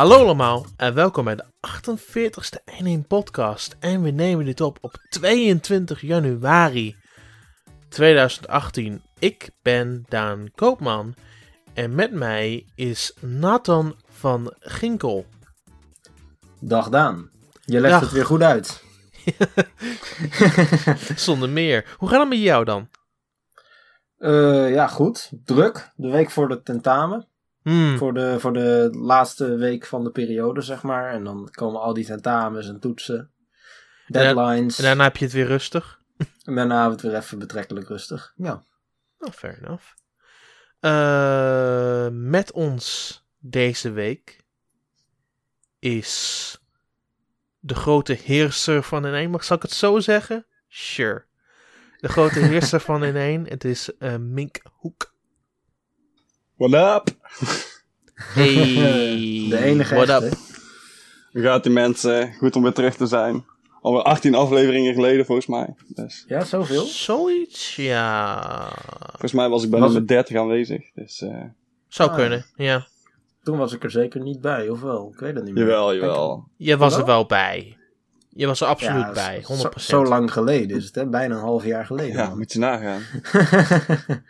Hallo allemaal en welkom bij de 48ste 1 podcast. En we nemen dit op op 22 januari 2018. Ik ben Daan Koopman en met mij is Nathan van Ginkel. Dag Daan. Je legt Dag. het weer goed uit. Zonder meer. Hoe gaat het met jou dan? Eh, ja, goed. Druk. De week voor de tentamen. Hmm, Voor, de, voor de laatste week van de periode, zeg maar. En dan komen al die tentamens en toetsen. Deadlines. En daarna heb je het weer rustig. En daarna hebben we het weer even betrekkelijk rustig. Ja. Oh, fair enough. Eh, met ons deze week is de grote heerser van in Mag zal ik het zo zeggen? Sure. De grote heerser van in Het is eh, Mink Hoek. What up? Hey, De enige what echte. up? Hoe gaat die mensen? Goed om weer terug te zijn. Alweer 18 afleveringen geleden volgens mij. Dus, Ja, zoveel? Zoiets, ja. volgens mij was ik bij Was nummer 30 aanwezig. Dus eh, Zou Ah, kunnen, ja. Toen was ik er zeker niet bij, of wel? Ik weet het niet meer. jawel, jawel. Je was er Wel? wel bij. Je was er absoluut Ja, bij, 100%. Zo, zo lang geleden is het, hè? Bijna een half jaar geleden. Ja, man. moet je nagaan.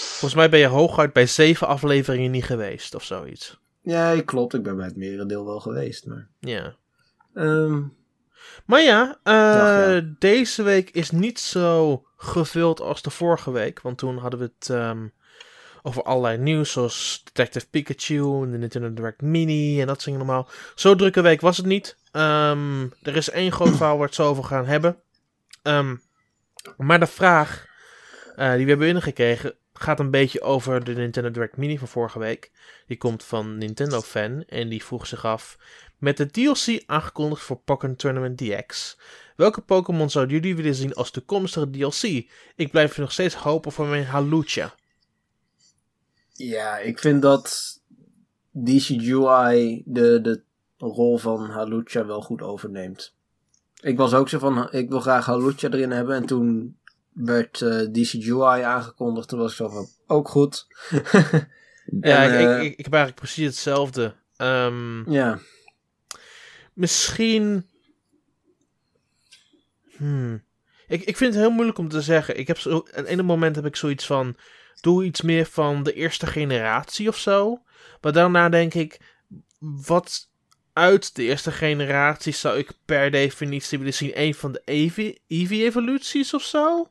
Volgens mij ben je hooguit bij zeven afleveringen niet geweest of zoiets. ja, klopt. Ik ben bij het merendeel wel geweest. Maar, Ja. Ehm, Maar ja, eh, ja. deze week is niet zo gevuld als de vorige week. Want toen hadden we het ehm, over allerlei nieuws, zoals Detective Pikachu en de Nintendo Direct Mini en dat soort allemaal. Zo drukke week was het niet. Ehm, er is één groot verhaal waar we het zo over gaan hebben. Maar de vraag eh, die we hebben binnengekregen gaat een beetje over de Nintendo Direct Mini van vorige week. Die komt van Nintendo Fan en die vroeg zich af... Met de DLC aangekondigd voor Pokémon Tournament DX. Welke Pokémon zouden jullie willen zien als toekomstige DLC? Ik blijf nog steeds hopen voor mijn Halucha. Ja, ik vind dat DCGI de, de rol van Halucha wel goed overneemt. Ik was ook zo van, ik wil graag Halucha erin hebben. En toen werd eh DCGI aangekondigd. Toen was ik zo van, ook goed. Ja, En, ik, eh, ik, ik, heb eigenlijk precies hetzelfde. Ehm, Ja, misschien. Hmm. Ik, ik vind het heel moeilijk om te zeggen. Ik heb zo, aan ene moment heb ik zoiets van. Doe iets meer van de eerste generatie of zo. Maar daarna denk ik. Wat uit de eerste generatie zou ik per definitie willen zien? Een van de Eevee- Eevee-evoluties of zo?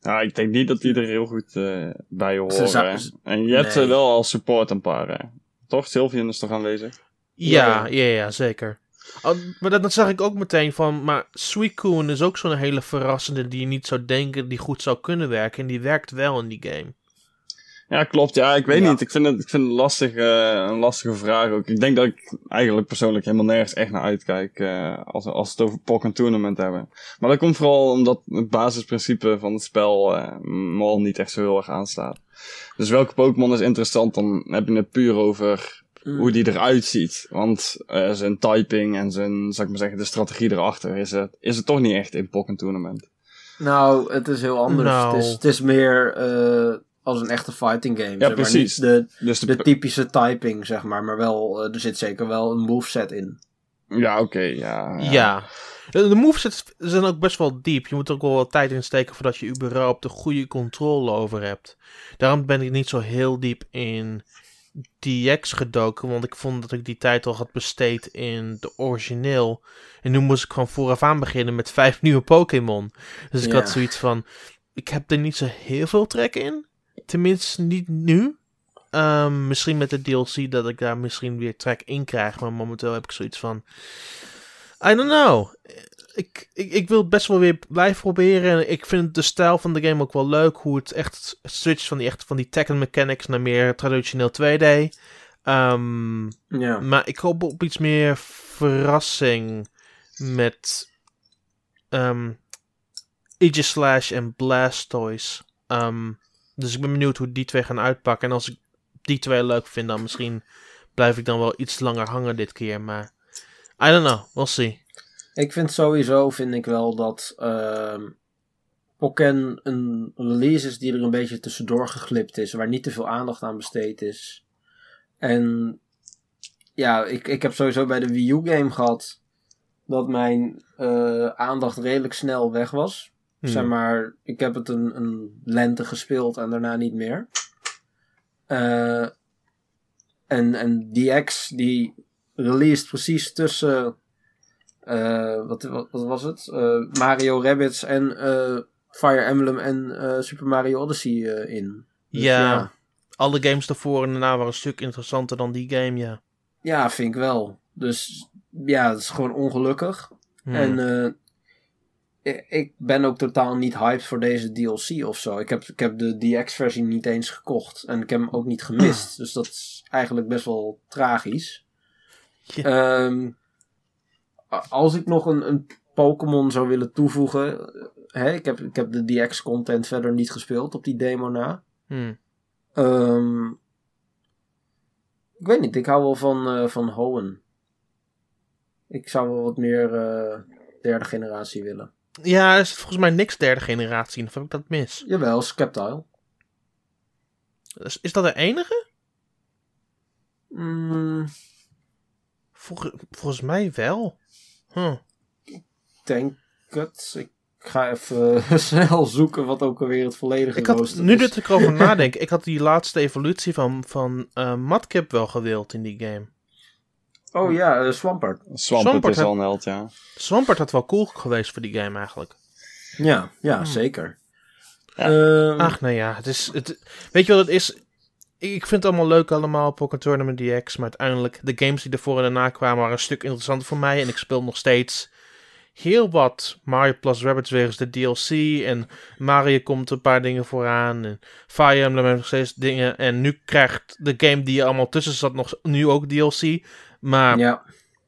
Nou, ik denk niet dat die er heel goed eh, bij Ze horen. zou- En je hebt ze Nee. wel als support een paar. hè. Toch? Sylvian is toch aanwezig? Ja, Ja. ja, ja, zeker. Oh, maar dat, dat zag ik ook meteen van. Maar Suicune is ook zo'n hele verrassende die je niet zou denken die goed zou kunnen werken. En die werkt wel in die game. Ja, klopt. Ja, ik weet Ja. niet. Ik vind het, ik vind het lastig, eh, een lastige vraag ook. Ik denk dat ik eigenlijk persoonlijk helemaal nergens echt naar uitkijk eh, als, als we het over Pokémon Tournament hebben. Maar dat komt vooral omdat het basisprincipe van het spel eh me al niet echt zo heel erg aanstaat. Dus welke Pokémon is interessant, dan heb je het puur over hoe die eruit ziet. Want eh, zijn typing en zijn, zou ik maar zeggen, de strategie erachter is het, is het toch niet echt in Pokémon Tournament. nou, het is heel anders. Nou. Het, is, het is meer eh, als een echte fighting game. zeg maar. precies. Niet de, Dus de, de typische typing, zeg maar. Maar wel, eh, er zit zeker wel een moveset in. ja, oké, ja, Ja. De, de movesets zijn ook best wel diep. Je moet er ook wel wat tijd in steken voordat je überhaupt de goede controle over hebt. Daarom ben ik niet zo heel diep in DX gedoken. Want ik vond dat ik die tijd al had besteed in de origineel. En nu moest ik van vooraf aan beginnen met vijf nieuwe Pokémon. Dus ik Ja. had zoiets van... Ik heb er niet zo heel veel trek in. Tenminste, niet nu. Ehm, misschien met de DLC dat ik daar misschien weer trek in krijg. Maar momenteel heb ik zoiets van... I don't know. Ik, ik, ik wil best wel weer blijven proberen. En ik vind de stijl van de game ook wel leuk. Hoe het echt switcht van die, echt, van die Tekken mechanics naar meer traditioneel 2D. Ehm, Ja. maar ik hoop op iets meer verrassing met ehm Aegislash en Blastoise. Dus ik ben benieuwd hoe die twee gaan uitpakken. En als ik die twee leuk vind, dan misschien blijf ik dan wel iets langer hangen dit keer. Maar I don't know, we'll see. Ik vind sowieso, vind ik wel dat ehm Pokken een release is die er een beetje tussendoor geglipt is, waar niet te veel aandacht aan besteed is. En ja, ik, ik heb sowieso bij de Wii U game gehad dat mijn eh, aandacht redelijk snel weg was. Hmm. Zeg maar, ik heb het een, een lente gespeeld en daarna niet meer. Eh, en, en DX die released precies tussen, eh, wat, wat, wat was het? Eh, Mario Rabbids en Fire Emblem en Super Mario Odyssey in. Dus Ja. Alle games daarvoor en daarna waren een stuk interessanter dan die game, ja. Ja, vind ik wel. Dus ja, het is gewoon ongelukkig. Hmm. En eh, ik, ik ben ook totaal niet hyped voor deze DLC of zo. Ik heb, ik heb de DX-versie niet eens gekocht. En ik heb hem ook niet gemist. Dus dat is eigenlijk best wel tragisch. Ja. Ehm, als ik nog een, een Pokémon zou willen toevoegen. eh, Hè, ik, heb, ik heb de DX-content verder niet gespeeld op die demo na. Hmm. Ehm, ik weet niet, ik hou wel van, eh, van Hoenn. Ik zou wel wat meer eh, derde generatie willen. Ja, er is volgens mij niks derde generatie. Of heb ik dat mis? Jawel, Skeptile. Is, is dat de enige? Mm, Volg- volgens mij wel. Huh. denk het. Ik ga even snel zoeken wat ook alweer het volledige Ik had, nu dat ik erover nadenk, ik had die laatste evolutie van, van eh Madcap wel gewild in die game. Oh ja, eh, Swampert. Swampert Swampert is al een held, ja. Swampert had wel cool geweest voor die game eigenlijk. Ja, ja, Hmm. zeker. Ja. Ehm, Ach, nou ja, het is, het, weet je wat het is? Ik vind het allemaal leuk allemaal, Pokémon Tournament DX, maar uiteindelijk, de games die ervoor en daarna kwamen waren een stuk interessanter voor mij. En ik speel nog steeds heel wat Mario Plus Rabbids wegens de DLC. En Mario komt een paar dingen vooraan. En Fire Emblem heeft nog steeds dingen. En nu krijgt de game die er allemaal tussen zat nog nu ook DLC. Maar ja,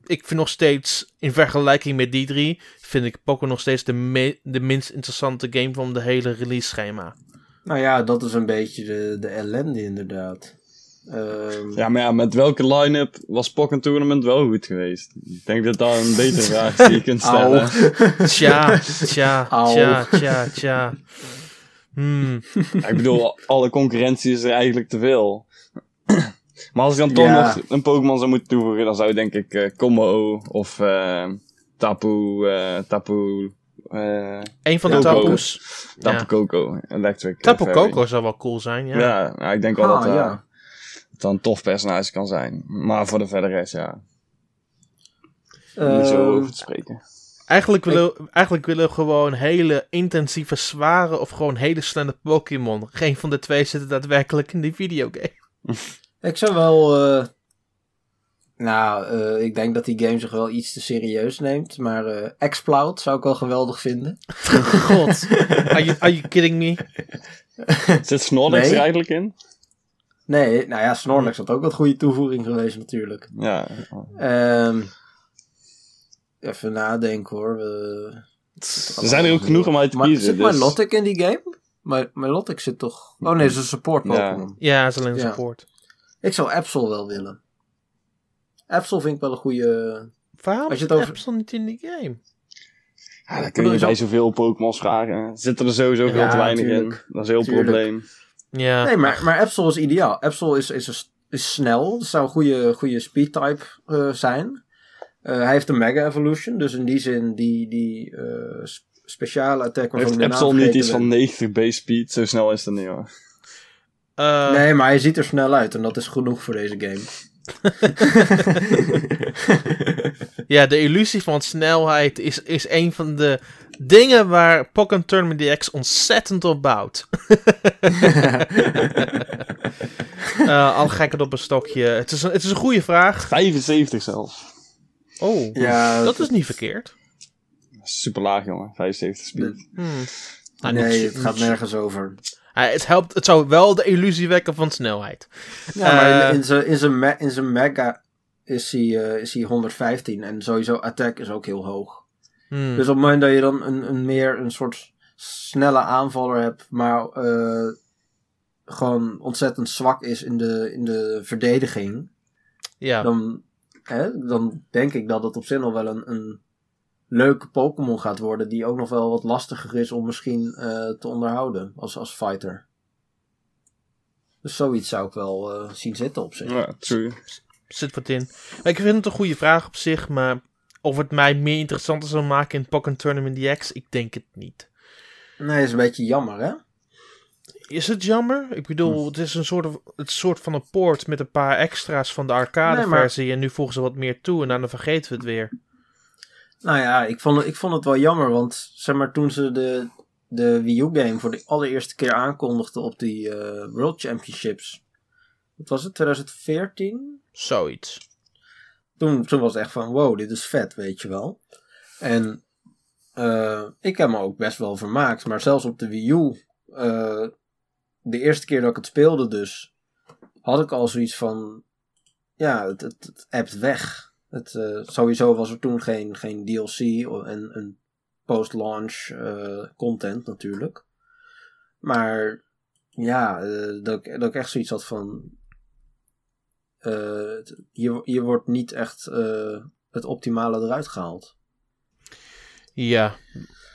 ik vind nog steeds, in vergelijking met die drie, vind ik Pokémon nog steeds de, de minst interessante game van de hele release schema. nou ja, dat is een beetje de, de ellende inderdaad. Ehm, Ja, maar ja, met welke line-up was Pokken Tournament wel goed geweest? Ik denk dat dat een betere vraag is die je kunt Au. stellen. Tja, tja, Au. tja, tja, tja. Hmm. Ja, ik bedoel, alle concurrentie is er eigenlijk te veel. Maar als ik dan toch Ja. nog een Pokémon zou moeten toevoegen, dan zou denk ik Combo of eh, Tapu, eh, Tapu, eh Een van de Coco. tapoes. Tapu Ja. Coco, Electric. Tapu Fairy. Coco zou wel cool zijn, ja. Ja, ja, ik denk wel Ah, dat, dat, ja. dat een tof personage kan zijn. Maar voor de verder rest, ja, niet zo over te spreken. Eigenlijk willen, eigenlijk willen we gewoon hele intensieve, zware of gewoon hele snelle Pokémon. Geen van de twee zitten daadwerkelijk in die videogame. Ik zou wel. eh, nou, eh, ik denk dat die game zich wel iets te serieus neemt. Maar eh Exploud zou ik wel geweldig vinden. God. Are you, are you kidding me? Zit Snorlax Nee. er eigenlijk in? Nee, nou ja, Snorlax had ook wat goede toevoeging geweest, natuurlijk. Ja, Ehm, even nadenken hoor. We- er zijn er ook genoeg om uit te Maar kiezen. zit dus... Milotic in die game? My, Milotic zit toch... Oh nee, ze is een support Ja. Pokémon. Ja, is alleen Ja. support. Ik zou Absol wel willen. Absol vind ik wel een goede... Waarom Als je zit het over- niet in die game? Ja, dan kun je bij zoveel Pokémons vragen. Zitten er sowieso veel Ja, te weinig in. Dat is een heel Tuurlijk. probleem. Ja. Nee, maar, maar Absol is ideaal. Absol is, is, is, is snel. Het zou een goede, goede speed type eh, zijn. Eh, hij heeft een Mega Evolution. Dus in die zin, die, die eh, s- speciale attack Heeft Epsol niet iets van 90 base speed? Zo snel is het niet hoor. Eh, Nee, maar hij ziet er snel uit. En dat is genoeg voor deze game. Ja, de illusie van snelheid is, is een van de dingen waar Pokémon Tournament DX ontzettend op bouwt. Eh, al gek het op een stokje. Het is een, het is een goede vraag. 75 zelfs. Oh, ja, dat is niet verkeerd. Super laag jongen. 75 speed. Hmm. Nou, nee, niet- het gaat nergens over. Het, helpt, het zou wel de illusie wekken van snelheid. Ja, maar Eh, in, in zijn- in zijn me- Mega is hij, eh, is hij 115. En sowieso attack is ook heel hoog. Hmm. Dus op het moment dat je dan een, een meer een soort snelle aanvaller hebt, maar eh, gewoon ontzettend zwak is in de, in de verdediging, ja. dan, hè, dan denk ik dat het op zich nog wel een, een leuke Pokémon gaat worden, die ook nog wel wat lastiger is om misschien eh, te onderhouden als, als fighter. Dus zoiets zou ik wel eh, zien zitten op zich. Ja, true. zit wat in. Maar ik vind het een goede vraag op zich, maar of het mij meer interessanter zou maken in Pokken Tournament DX, ik denk het niet. Nee, is een beetje jammer, hè? Is het jammer? Ik bedoel, Hm. het is een soort, het soort van een poort met een paar extra's van de arcade Nee, maar- versie en nu voegen ze wat meer toe en dan vergeten we het weer. Nou ja, ik vond het, ik vond het wel jammer, want zeg maar toen ze de, de Wii U-game voor de allereerste keer aankondigden op die eh, World Championships. Wat was het, 2014? Zoiets. Toen, toen was het echt van, wow, dit is vet, weet je wel. En eh, ik heb me ook best wel vermaakt, maar zelfs op de Wii U, eh, de eerste keer dat ik het speelde dus, had ik al zoiets van, ja, het, het, het appt weg. Het, eh, sowieso was er toen geen, geen DLC en, en post-launch eh, content natuurlijk. Maar ja, eh, dat, ik, dat ik echt zoiets had van, het- hier, hier wordt niet echt het optimale eruit gehaald. Ja,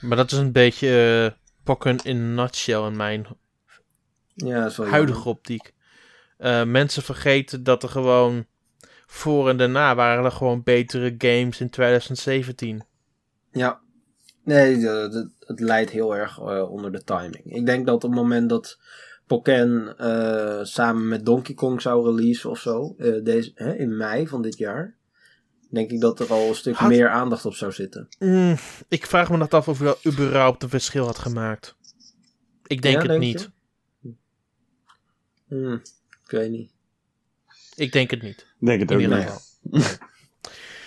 maar dat is een beetje Pokken in een nutshell in mijn Ja, huidige jammer. optiek. Mensen vergeten dat er gewoon voor en daarna waren er gewoon betere games in 2017. Ja. Nee, het leidt heel erg eh, onder de timing. Ik denk dat op het moment dat Pokken eh, samen met Donkey Kong zou releasen of zo, eh, deze, hè, in mei van dit jaar, denk ik dat er al een stuk Had- meer aandacht op zou zitten. Mm, ik vraag me net af of wel überhaupt een verschil had gemaakt. Ik denk Ja, het denk niet. Hmm, ik weet niet. Ik denk het niet. Ik denk het ook niet.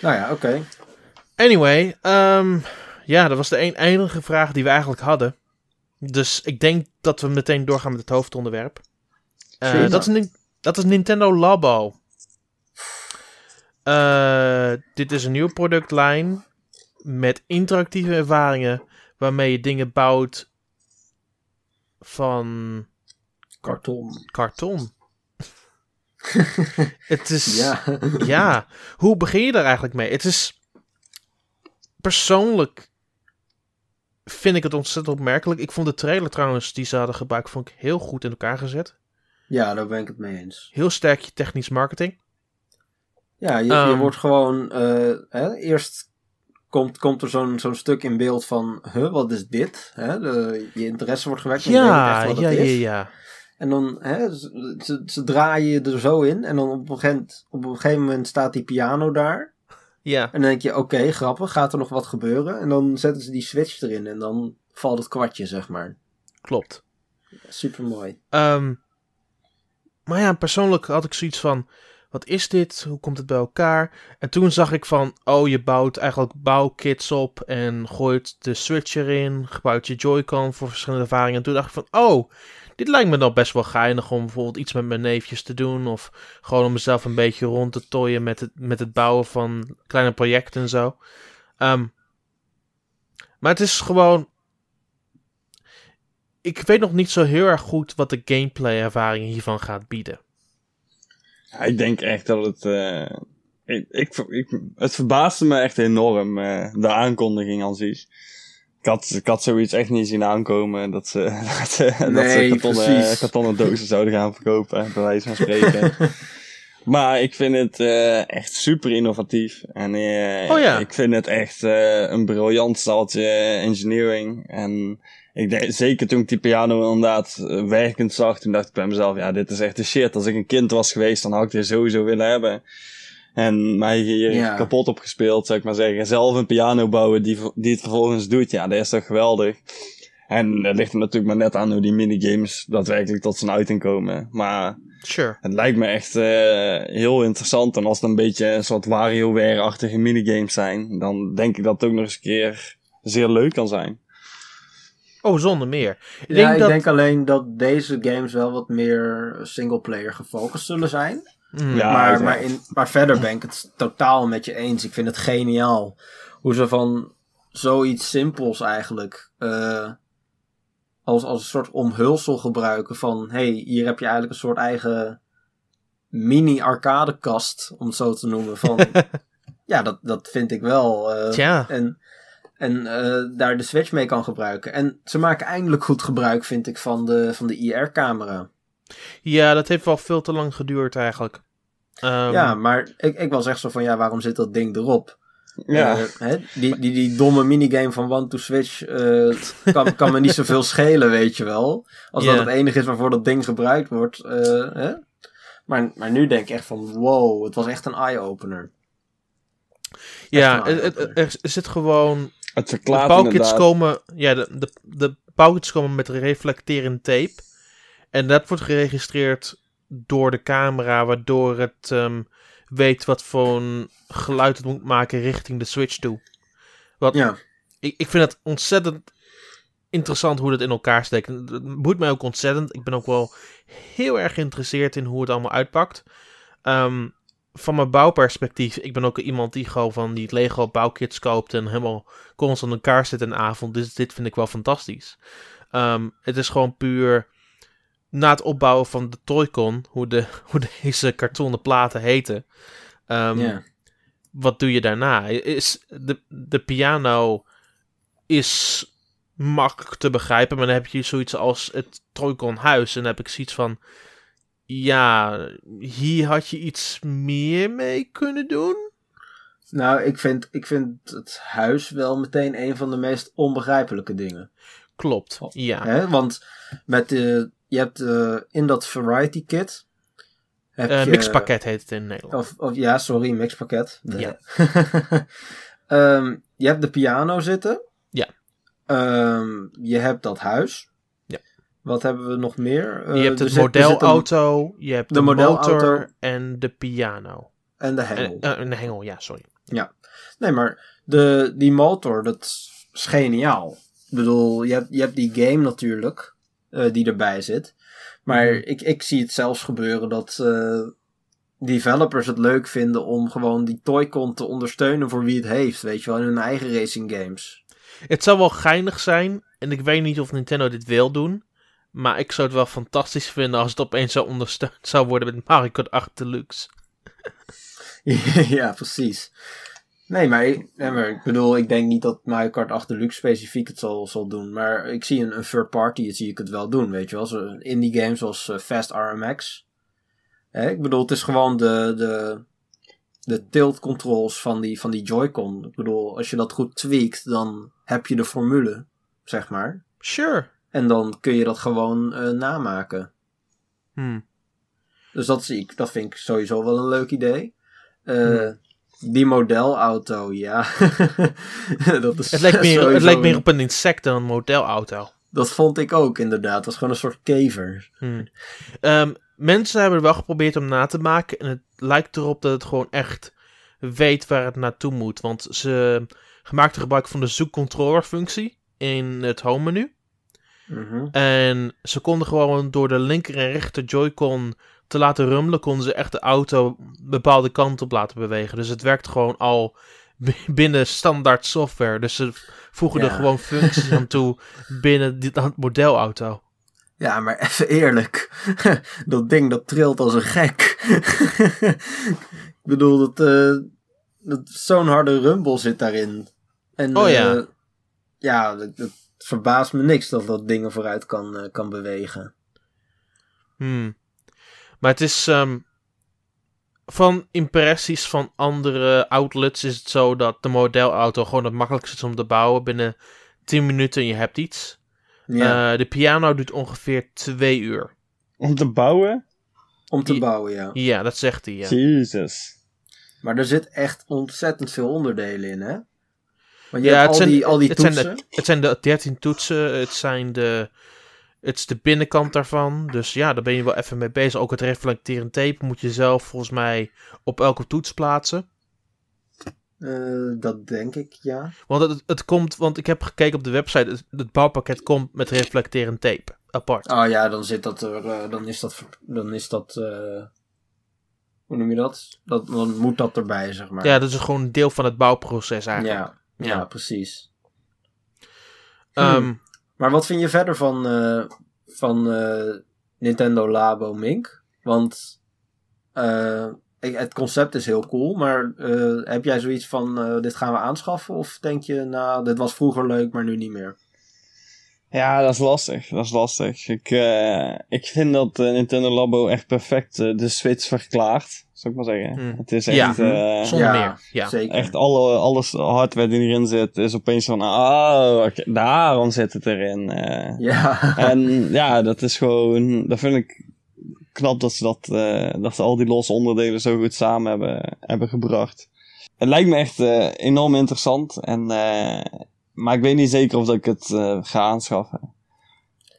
Nou ja, oké. Anyway, ehm, ja, dat was de een, enige vraag die we eigenlijk hadden. Dus ik denk dat we meteen doorgaan met het hoofdonderwerp. Eh, dat, is dat is Nintendo Labo. Eh, dit is een nieuwe productlijn met interactieve ervaringen waarmee je dingen bouwt van Karton. karton. het is Ja. ja, hoe begin je daar eigenlijk mee? Het is persoonlijk vind ik het ontzettend opmerkelijk. Ik vond de trailer trouwens die ze hadden gebruikt vond ik heel goed in elkaar gezet. ja, daar ben ik het mee eens. Heel sterk je technisch marketing. Ja, je, je Ehm. wordt gewoon. eh, hè, eerst komt, komt er zo'n zo'n stuk in beeld van. Huh, wat is dit? Hè, de, je interesse wordt gewekt. Ja, echt wat ja, het ja, is. ja. En dan hè, ze, draaien je er zo in. En dan op een, gegeven, op een gegeven moment staat die piano daar. Ja, En dan denk je: oké, grappig, gaat er nog wat gebeuren? En dan zetten ze die switch erin. En dan valt het kwartje, zeg maar. klopt. Super mooi. Ehm, maar ja, persoonlijk had ik zoiets van: wat is dit? Hoe komt het bij elkaar? En toen zag ik van: oh, je bouwt eigenlijk bouwkits op en gooit de Switch erin, gebouwt je Joy-Con voor verschillende ervaringen. En toen dacht ik van: oh, dit lijkt me nou best wel geinig om bijvoorbeeld iets met mijn neefjes te doen. Of gewoon om mezelf een beetje rond te tooien met het, met het bouwen van kleine projecten en zo. Ehm, maar het is gewoon. Ik weet nog niet zo heel erg goed wat de gameplay-ervaring hiervan gaat bieden. Ja, ik denk echt dat het. eh, ik, ik, het verbaasde me echt enorm, eh, de aankondiging aan zich. Ik had, ik had zoiets echt niet zien aankomen dat ze, dat ze, dat ze Nee, kartonnen, dozen zouden gaan verkopen, bij wijze van spreken. maar ik vind het eh, echt super innovatief. En eh, Oh ja. ik vind het echt eh, een briljant staaltje engineering. En ik denk, zeker toen ik die piano inderdaad eh, werkend zag, toen dacht ik bij mezelf, ja, dit is echt de shit. Als ik een kind was geweest, dan had ik dit sowieso willen hebben. En mij hier Ja. kapot opgespeeld, zou ik maar zeggen. Zelf een piano bouwen die, die het vervolgens doet, ja, dat is toch geweldig. En het ligt er natuurlijk maar net aan hoe die minigames daadwerkelijk tot zijn uiting komen. Maar Sure. het lijkt me echt eh, heel interessant. En als het een beetje een soort WarioWare-achtige minigames zijn, dan denk ik dat het ook nog eens een keer zeer leuk kan zijn. Oh, zonder meer. Ik ja, denk ik dat... denk alleen dat deze games wel wat meer singleplayer gefocust zullen zijn. Hmm. Ja, maar, maar, in, maar verder ben ik het totaal met je eens. Ik vind het geniaal hoe ze van zoiets simpels eigenlijk eh, als, als een soort omhulsel gebruiken van hey, hier heb je eigenlijk een soort eigen mini arcadekast, om het zo te noemen. Van, ja, dat, dat vind ik wel. eh, Tja. En, en eh, daar de Switch mee kan gebruiken. En ze maken eindelijk goed gebruik, vind ik, van de, van de IR-camera. Ja, dat heeft wel veel te lang geduurd eigenlijk. Ehm, ja, maar ik, ik was echt zo van, ja, waarom zit dat ding erop? Ja. Hè, die, die, die domme minigame van One to Switch eh, kan, kan me niet zoveel schelen, weet je wel. Als dat het enige is waarvoor dat ding gebruikt wordt. eh, hè? Maar, maar nu denk ik echt van, wow, het was echt een eye-opener. ja, het- het- er zit gewoon Het De verklaart inderdaad. komen, ja, de, de, de pauwkits komen met reflecterend tape. En dat wordt geregistreerd door de camera, waardoor het ehm, weet wat voor geluid het moet maken richting de switch toe. Wat, Ja, ik, ik vind het ontzettend interessant hoe dat in elkaar steekt. Het het boeit mij ook ontzettend. Ik ben ook wel heel erg geïnteresseerd in hoe het allemaal uitpakt. Ehm, van mijn bouwperspectief, ik ben ook iemand die gewoon van die Lego bouwkits koopt en helemaal constant in elkaar zit een avond. Dus dit vind ik wel fantastisch. Ehm, het is gewoon puur na het opbouwen van de Toycon, hoe, de, hoe deze kartonnen platen heten. Ja. wat doe je daarna? Is de, de piano is makkelijk te begrijpen, maar dan heb je zoiets als het Troikon huis. En dan heb ik zoiets van, ja, hier had je iets meer mee kunnen doen. Nou, ik vind, ik vind het huis wel meteen een van de meest onbegrijpelijke dingen. Klopt, ja. Hè? Want met de, je hebt eh, in dat variety kit. Heb Eh, je, mixpakket heet het in Nederland. Of, of ja, sorry, mixpakket. Ja. Ehm, je hebt de piano zitten. Ja. Ehm, je hebt dat huis. Ja. Wat hebben we nog meer? Eh, je hebt het een- modelauto, je hebt de de, modelauto. motor en de piano. En de hengel. En, en de hengel, ja, sorry. Nee, maar de, die motor, dat is geniaal. Ik bedoel, je hebt, je hebt die game natuurlijk, eh, die erbij zit. Maar Mhm. ik, ik zie het zelfs gebeuren dat eh, developers het leuk vinden om gewoon die Toycon te ondersteunen voor wie het heeft. Weet je wel, in hun eigen racing games. Het zou wel geinig zijn, en ik weet niet of Nintendo dit wil doen, maar ik zou het wel fantastisch vinden als het opeens zo ondersteund zou worden met Mario Kart 8 Deluxe. ja, precies. Nee maar, ik, nee, maar ik bedoel, ik denk niet dat Mario Kart 8 Deluxe specifiek het zal, zal doen. Maar ik zie een, een third party, zie ik het wel doen, weet je wel. Zo, indie games zoals eh, Fast RMX. Hè, ik bedoel, het is gewoon de, de, de tilt controls van die, van die Joy-Con. Ik bedoel, als je dat goed tweakt, dan heb je de formule, zeg maar. Sure. En dan kun je dat gewoon eh, namaken. Hmm. Dus dat zie ik, dat vind ik sowieso wel een leuk idee. Eh, Hmm. Die modelauto, ja. dat is Het, lijkt meer, het lijkt meer op een insect dan een modelauto. Dat vond ik ook inderdaad. Dat was gewoon een soort kever. Hmm. Ehm, mensen hebben er wel geprobeerd om na te maken. En het lijkt erop dat het gewoon echt weet waar het naartoe moet. Want ze gemaakte gebruik van de zoekcontroller functie in het home menu. Mhm. En ze konden gewoon door de linker en rechter Joy-Con te laten rummelen, konden ze echt de auto bepaalde kant op laten bewegen. Dus het werkt gewoon al binnen standaard software. Dus ze voegen er gewoon functies aan toe binnen dit modelauto. Ja, maar even eerlijk. dat ding dat trilt als een gek. ik bedoel, dat, eh, dat zo'n harde rumble zit daarin. En, Oh ja. eh, ja, dat, dat verbaast me niks dat dat dingen vooruit kan, eh, kan bewegen. Hmm. Maar het is ehm, van impressies van andere outlets is het zo dat de modelauto gewoon het makkelijkste is om te bouwen. Binnen 10 minuten en je hebt iets. Ja, Eh, de piano duurt ongeveer 2 uur. Om te bouwen? om te die- bouwen, ja. Ja, dat zegt hij. Ja. Jezus. Maar er zit echt ontzettend veel onderdelen in, hè? Want je Ja, hebt het al zijn, die, al die het, zijn toetsen. de, het zijn de 13 toetsen. Het zijn de. Het is de binnenkant daarvan. Dus ja, daar ben je wel even mee bezig. Ook het reflecterend tape moet je zelf volgens mij op elke toets plaatsen. Eh, dat denk ik, ja. Want het, het komt, want ik heb gekeken op de website. Het, het bouwpakket komt met reflecterend tape. Apart. Oh ja, dan zit dat er, eh, dan is dat, dan is dat, eh, hoe noem je dat? dat? Dan moet dat erbij, zeg maar. Ja, dat is gewoon een deel van het bouwproces eigenlijk. ja, ja, Ja. precies. Ehm, Maar wat vind je verder van, eh, van eh, Nintendo Labo Mink? Want eh, het concept is heel cool, maar heb jij zoiets van, dit gaan we aanschaffen? Of denk je, nou, dit was vroeger leuk, maar nu niet meer? Ja, dat is lastig. Dat is lastig. Ik, ik vind dat Nintendo Labo echt perfect de Switch verklaart. Zou ik maar zeggen. Hmm. Het is Ja. echt, eh, Zonder Ja, meer. Ja. Zeker. echt alle, alles hardware die erin zit, is opeens van, oh, oké, daarom zit het erin. eh. Ja. en ja, dat is gewoon, dat vind ik knap dat ze dat, eh, dat ze al die losse onderdelen zo goed samen hebben, hebben gebracht. Het lijkt me echt eh, enorm interessant, en, eh, maar ik weet niet zeker of dat ik het eh, ga aanschaffen.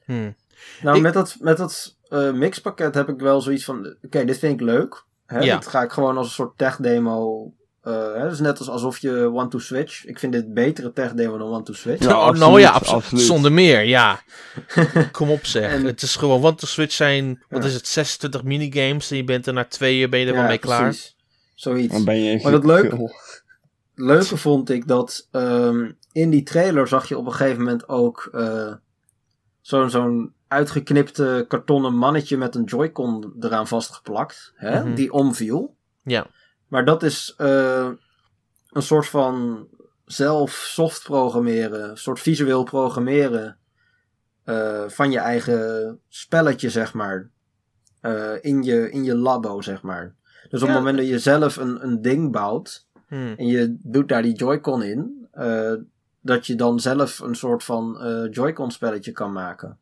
Hmm. Nou, Ik- met dat, met dat eh, mixpakket heb ik wel zoiets van... Oké, dit vind ik leuk. Hè? Ja. Dat ga ik gewoon als een soort tech-demo... eh, hè? Het is net als alsof je one-to-switch... Ik vind dit betere tech-demo dan one-to-switch. Ja, oh, nou absoluut, ja, abso- absoluut. zonder meer, ja. Kom op zeg. En- het is gewoon, want de Switch zijn, wat Ja. is het, 26 minigames en je bent er na twee uur ben je er wel Ja, mee klaar. precies. Zoiets. Dan ben je Maar dat leuk- gul. leuke vond ik dat ehm, in die trailer zag je op een gegeven moment ook eh, zo'n zo'n uitgeknipte kartonnen mannetje met een Joy-Con eraan vastgeplakt, hè, Mhm. die omviel. Ja. Maar dat is eh, een soort van zelf soft programmeren, een soort visueel programmeren eh, van je eigen spelletje, zeg maar. Eh, in, je, in je labo, zeg maar. Dus op Ja. het moment dat je zelf een, een ding bouwt, Hmm. en je doet daar die Joy-Con in, dat je dan zelf een soort van Joy-Con spelletje kan maken.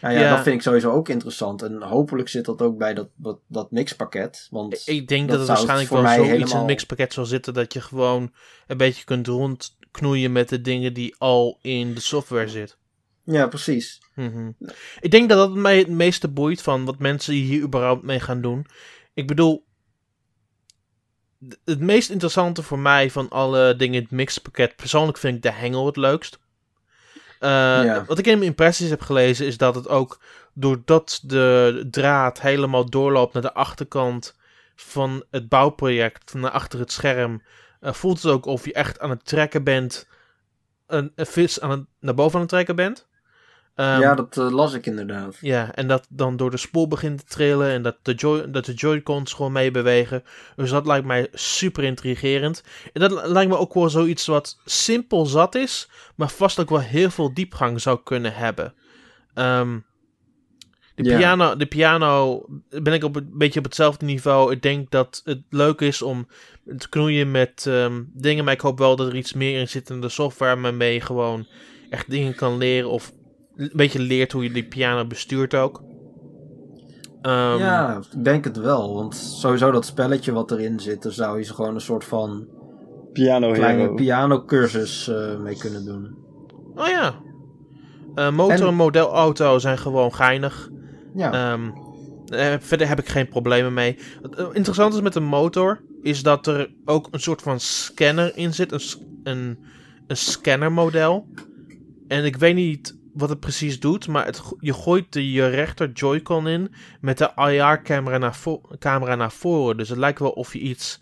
Nou ja, Ja. dat vind ik sowieso ook interessant. En hopelijk zit dat ook bij dat, dat, dat mixpakket. Want Ik denk dat dat, het waarschijnlijk voor wel zoiets in helemaal- het mixpakket zal zitten dat je gewoon een beetje kunt rondknoeien met de dingen die al in de software zit. ja, precies. Mhm. Ik denk dat dat mij het meeste boeit van wat mensen hier überhaupt mee gaan doen. Ik bedoel, het meest interessante voor mij van alle dingen in het mixpakket, persoonlijk vind ik de hengel het leukst. Eh, Ja. Wat ik in mijn impressies heb gelezen is dat het ook, doordat de draad helemaal doorloopt naar de achterkant van het bouwproject, naar achter het scherm, eh, voelt het ook of je echt aan het trekken bent, een, een vis aan het, naar boven aan het trekken bent. Ehm, ja, dat eh, las ik inderdaad. ja, en dat dan door de spoel begint te trillen en dat de, joy, dat de Joy-Cons gewoon meebewegen. Dus dat lijkt mij super intrigerend. En dat li- lijkt me ook wel zoiets wat simpel zat is, maar vast ook wel heel veel diepgang zou kunnen hebben. Ehm, de, Ja. piano, de piano ben ik op een beetje op hetzelfde niveau. Ik denk dat het leuk is om te knoeien met ehm, dingen, maar ik hoop wel dat er iets meer in zit in de software waarmee je gewoon echt dingen kan leren of een beetje leert hoe je die piano bestuurt ook. Ehm, ja, ik denk het wel. Want sowieso dat spelletje wat erin zit, daar zou je ze gewoon een soort van Piano kleine pianocursus eh mee kunnen doen. Oh ja. Eh, motor En- en model auto zijn gewoon geinig. Ja, Ehm, eh, verder heb ik geen problemen mee. Wat interessant is met de motor, is dat er ook een soort van scanner in zit. Een, een, een scannermodel. En ik weet niet wat het precies doet, maar het, je gooit de, je rechter Joy-Con in met de IR-camera naar, camera naar voren. Dus het lijkt wel of je iets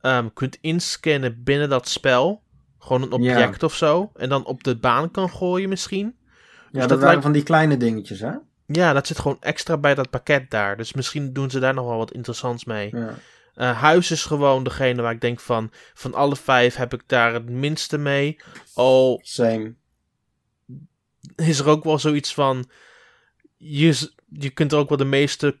ehm, kunt inscannen binnen dat spel. Gewoon een Ja. object of zo. En dan op de baan kan gooien misschien. ja dus dat, dat waren lijkt- van die kleine dingetjes, hè? Ja, dat zit gewoon extra bij dat pakket daar. Dus misschien doen ze daar nog wel wat interessants mee. Ja. Eh, huis is gewoon degene waar ik denk van... Van alle vijf heb ik daar het minste mee. Al Same. Is er ook wel zoiets van... Je, je kunt er ook wel de meeste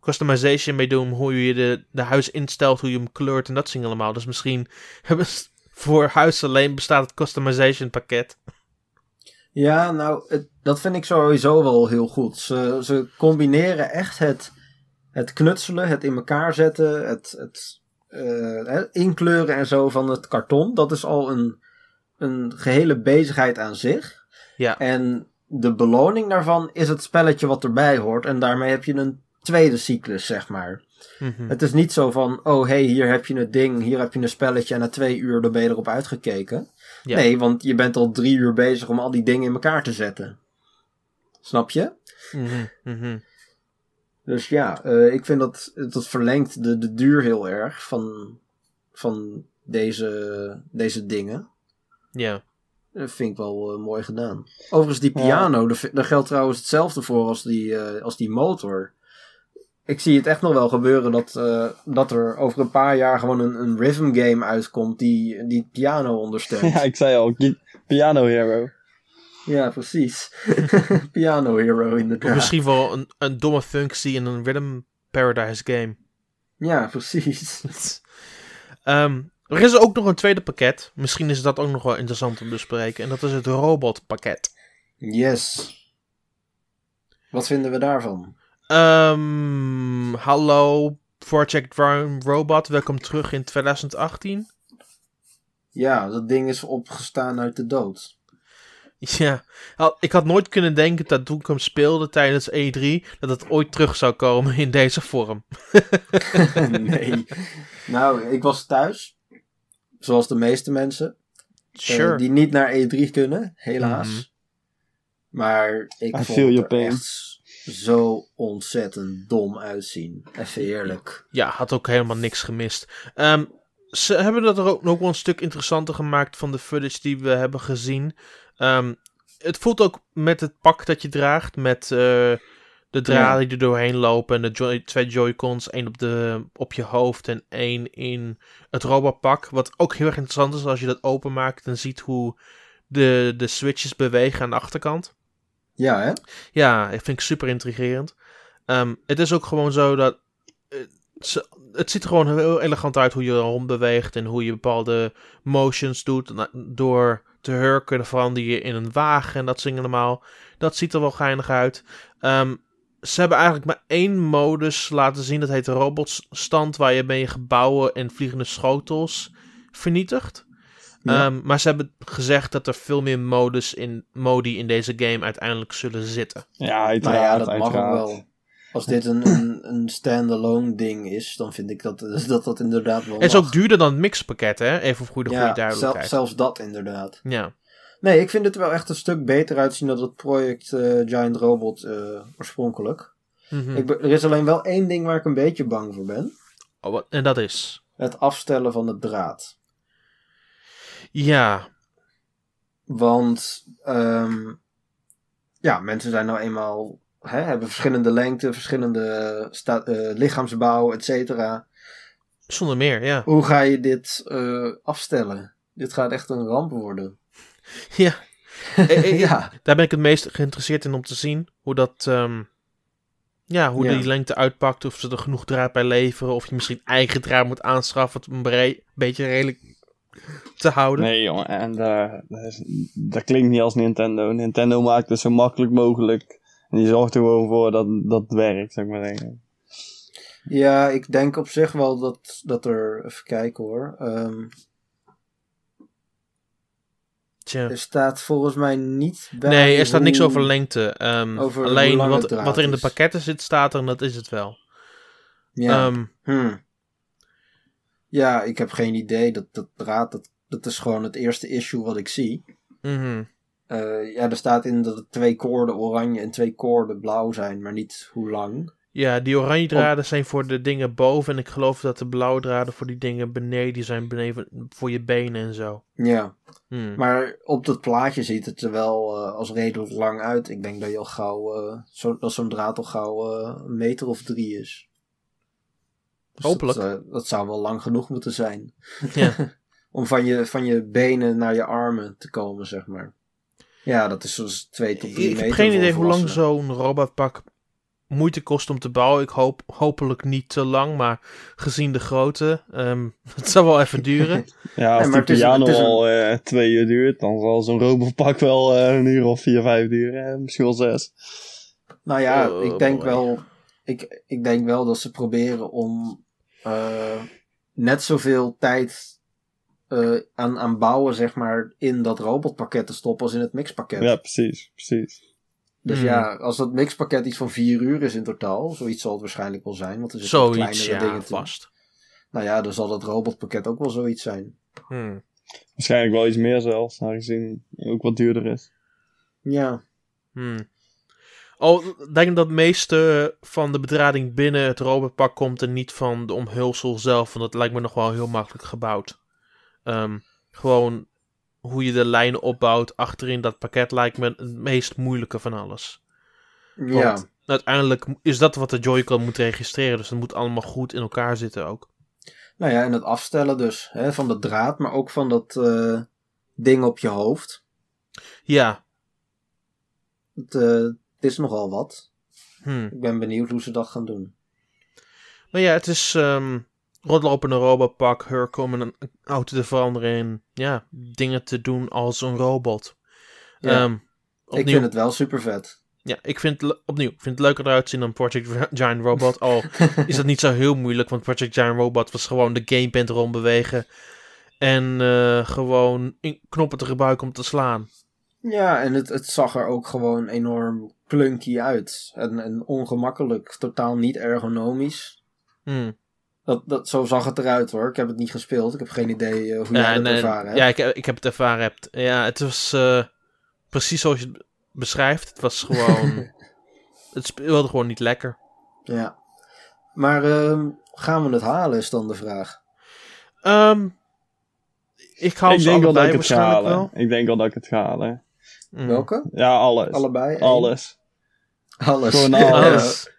customization mee doen. Hoe je de, de huis instelt, hoe je hem kleurt en dat dingen allemaal. Dus misschien hebben voor huis alleen bestaat het customization pakket. Ja, nou, dat vind ik sowieso wel heel goed. Ze, ze combineren echt het, het knutselen, het in elkaar zetten, het, het eh, inkleuren en zo van het karton. Dat is al een, een gehele bezigheid aan zich. Ja. En de beloning daarvan is het spelletje wat erbij hoort. En daarmee heb je een tweede cyclus, zeg maar. Mhm. Het is niet zo van, oh hey, hier heb je het ding, hier heb je een spelletje en na twee uur dan ben je erop uitgekeken. Ja. Nee, want je bent al drie uur bezig om al die dingen in elkaar te zetten. Snap je? Mhm, mhm. Dus ja, eh, ik vind dat dat verlengt de, de duur heel erg van, van deze, deze dingen. Ja. Dat vind ik wel eh, mooi gedaan. Overigens, die Ja. piano, daar, daar geldt trouwens hetzelfde voor als die, eh, als die motor. Ik zie het echt nog wel gebeuren dat, eh, dat er over een paar jaar gewoon een, een rhythm game uitkomt die, die piano ondersteunt. Ja, ik zei al, Pi- Piano Hero. Ja, precies. Piano Hero, Of inderdaad. misschien wel een, een domme functie in een Rhythm Paradise game. Ja, precies. Ehm, er is ook nog een tweede pakket. Misschien is dat ook nog wel interessant om te bespreken. En dat is het robotpakket. Yes. Wat vinden we daarvan? Ehm, hallo Project Robot, welkom terug in 2018. Ja, dat ding is opgestaan uit de dood. Ja, ik had nooit kunnen denken dat toen ik hem speelde tijdens E3, dat het ooit terug zou komen in deze vorm. nee. Nou, ik was thuis. Zoals de meeste mensen. eh, die niet naar E3 kunnen, helaas. Mhm. Maar ik I vond feel het your pain. echt zo ontzettend dom uitzien. Even eerlijk. Ja, had ook helemaal niks gemist. Ehm, ze hebben dat er ook nog wel een stuk interessanter gemaakt van de footage die we hebben gezien. Ehm, het voelt ook met het pak dat je draagt, met eh, de draden die er doorheen lopen en de joy- twee Joy-Cons, één op, de, op je hoofd en één in het robotpak. Wat ook heel erg interessant is als je dat openmaakt en ziet hoe de, de switches bewegen aan de achterkant. Ja, hè? Ja, ik vind ik super intrigerend. Ehm, het is ook gewoon zo dat. eh, het ziet er gewoon heel elegant uit hoe je rond beweegt en hoe je bepaalde motions doet. Door te hurken verander je in een wagen en dat zingen allemaal. Dat ziet er wel geinig uit. Ehm, ze hebben eigenlijk maar één modus laten zien. Dat heet de robotstand, waar je met je gebouwen en vliegende schotels vernietigt. Ja. Ehm, maar ze hebben gezegd dat er veel meer modus in, modi in deze game uiteindelijk zullen zitten. Ja, uiteraard. Nou ja, dat mag ook wel. Als dit een, een, een standalone ding is, dan vind ik dat dat, dat inderdaad wel Het is mag. ook duurder dan het mixpakket, hè? Even voor de goede ja, duidelijkheid. zel- zelfs dat inderdaad. Ja. Nee, ik vind het er wel echt een stuk beter uitzien dan het project eh, Giant Robot eh, oorspronkelijk. Mhm. Ik er is alleen wel één ding waar ik een beetje bang voor ben. Oh, wat- en dat is. Het afstellen van het draad. Ja. Want ehm, ja, mensen zijn nou eenmaal hè, hebben verschillende lengte, verschillende sta- eh, lichaamsbouw, et cetera. Zonder meer, ja. Hoe ga je dit afstellen? Dit gaat echt een ramp worden. Ja. Eh, eh, ja, Daar ben ik het meest geïnteresseerd in om te zien. Hoe dat. ehm, ja, hoe Ja. die lengte uitpakt. Of ze er genoeg draad bij leveren. Of je misschien eigen draad moet aanschaffen. om het een beetje redelijk te houden. Nee, jongen, en eh, dat, klinkt niet als Nintendo. Nintendo maakt het zo makkelijk mogelijk. En die zorgt er gewoon voor dat dat het werkt, zeg maar zeggen. ja, ik denk op zich wel dat, dat er. Even kijken hoor. Ehm, Er staat volgens mij niet bij. Nee, er staat niks over lengte. Ehm, over alleen wat, wat er in de pakketten zit, staat er en dat is het wel. Ja. Ehm, Hmm. Ja, ik heb geen idee. Dat, dat draad, dat, dat is gewoon het eerste issue wat ik zie. mhm. Eh, ja, er staat in dat het twee koorden oranje en twee koorden blauw zijn, maar niet hoe lang. Ja, die oranje draden zijn voor de dingen boven. En ik geloof dat de blauwe draden voor die dingen beneden die zijn. Beneden voor je benen en zo. Ja, Hmm. maar op dat plaatje ziet het er wel eh, als redelijk lang uit. Ik denk dat je al gauw, eh, zo, dat zo'n draad al gauw eh, een meter of drie is. Dus Hopelijk. Dat, dat zou wel lang genoeg moeten zijn. Ja. Om van je, van je benen naar je armen te komen, zeg maar. Ja, dat is zo'n 2 tot 3 Ik meter. heb geen idee hoe lang zo'n robotpak moeite kost om te bouwen. Ik hoop hopelijk niet te lang, maar gezien de grootte, ehm het zal wel even duren. Ja, als Nee, maar die het is piano een- al eh, twee uur duurt, dan zal zo'n robotpak wel eh, een uur of vier, vijf duren. eh, misschien wel zes. Nou ja, Oh, ik denk boy. wel. Ik, ik denk wel dat ze proberen om eh, net zoveel tijd eh, aan, aan bouwen, zeg maar, in dat robotpakket te stoppen als in het mixpakket. Ja, precies, precies. Dus Hmm. ja, als dat mixpakket iets van vier uur is in totaal, zoiets zal het waarschijnlijk wel zijn. Want er zitten Zoiets, kleinere ja, dingen vast. Nou ja, dan zal dat robotpakket ook wel zoiets zijn. Hmm. Waarschijnlijk wel iets meer zelfs, aangezien het ook wat duurder is. Ja, Hmm. Oh, ik denk dat het meeste van de bedrading binnen het robotpak komt en niet van de omhulsel zelf. Want dat lijkt me nog wel heel makkelijk gebouwd. Ehm, gewoon hoe je de lijnen opbouwt achterin dat pakket lijkt me het meest moeilijke van alles. ja. Want uiteindelijk is dat wat de Joy-Con moet registreren. Dus dat moet allemaal goed in elkaar zitten ook. Nou ja, en het afstellen dus hè, van dat draad, maar ook van dat eh, ding op je hoofd. Ja. Het, eh, het is nogal wat. Hmm. Ik ben benieuwd hoe ze dat gaan doen. Maar ja, het is ehm rondlopen in een robotpak, Hurk om een auto te veranderen in ja, dingen te doen als een robot. Ja. Ehm, Ik opnieuw, vind het wel super vet. ja, ik vind het opnieuw, ik vind het leuker eruit zien dan Project Giant Robot. Al is dat niet zo heel moeilijk, want Project Giant Robot was gewoon de gamepad erom bewegen. En eh, gewoon in- knoppen te gebruiken om te slaan. Ja, en het, het zag er ook gewoon enorm clunky uit. En, en ongemakkelijk, totaal niet ergonomisch. Hmm. Dat, dat, zo zag het eruit hoor. Ik heb het niet gespeeld. Ik heb geen idee eh, hoe Ja, jij eh, ervaren hebt. ja ik, heb- ik heb het ervaren. Hebt. Ja, het was eh, precies zoals je het beschrijft. Het was gewoon. het speelde gewoon niet lekker. Ja. Maar ehm, gaan we het halen is dan de vraag. Ehm, ik denk wel dat ik het ga halen. wel. Ik denk wel dat ik het ga halen. Mm. Welke? Ja, alles. Allebei? Alles. Alles. Gewoon Ja. Alles.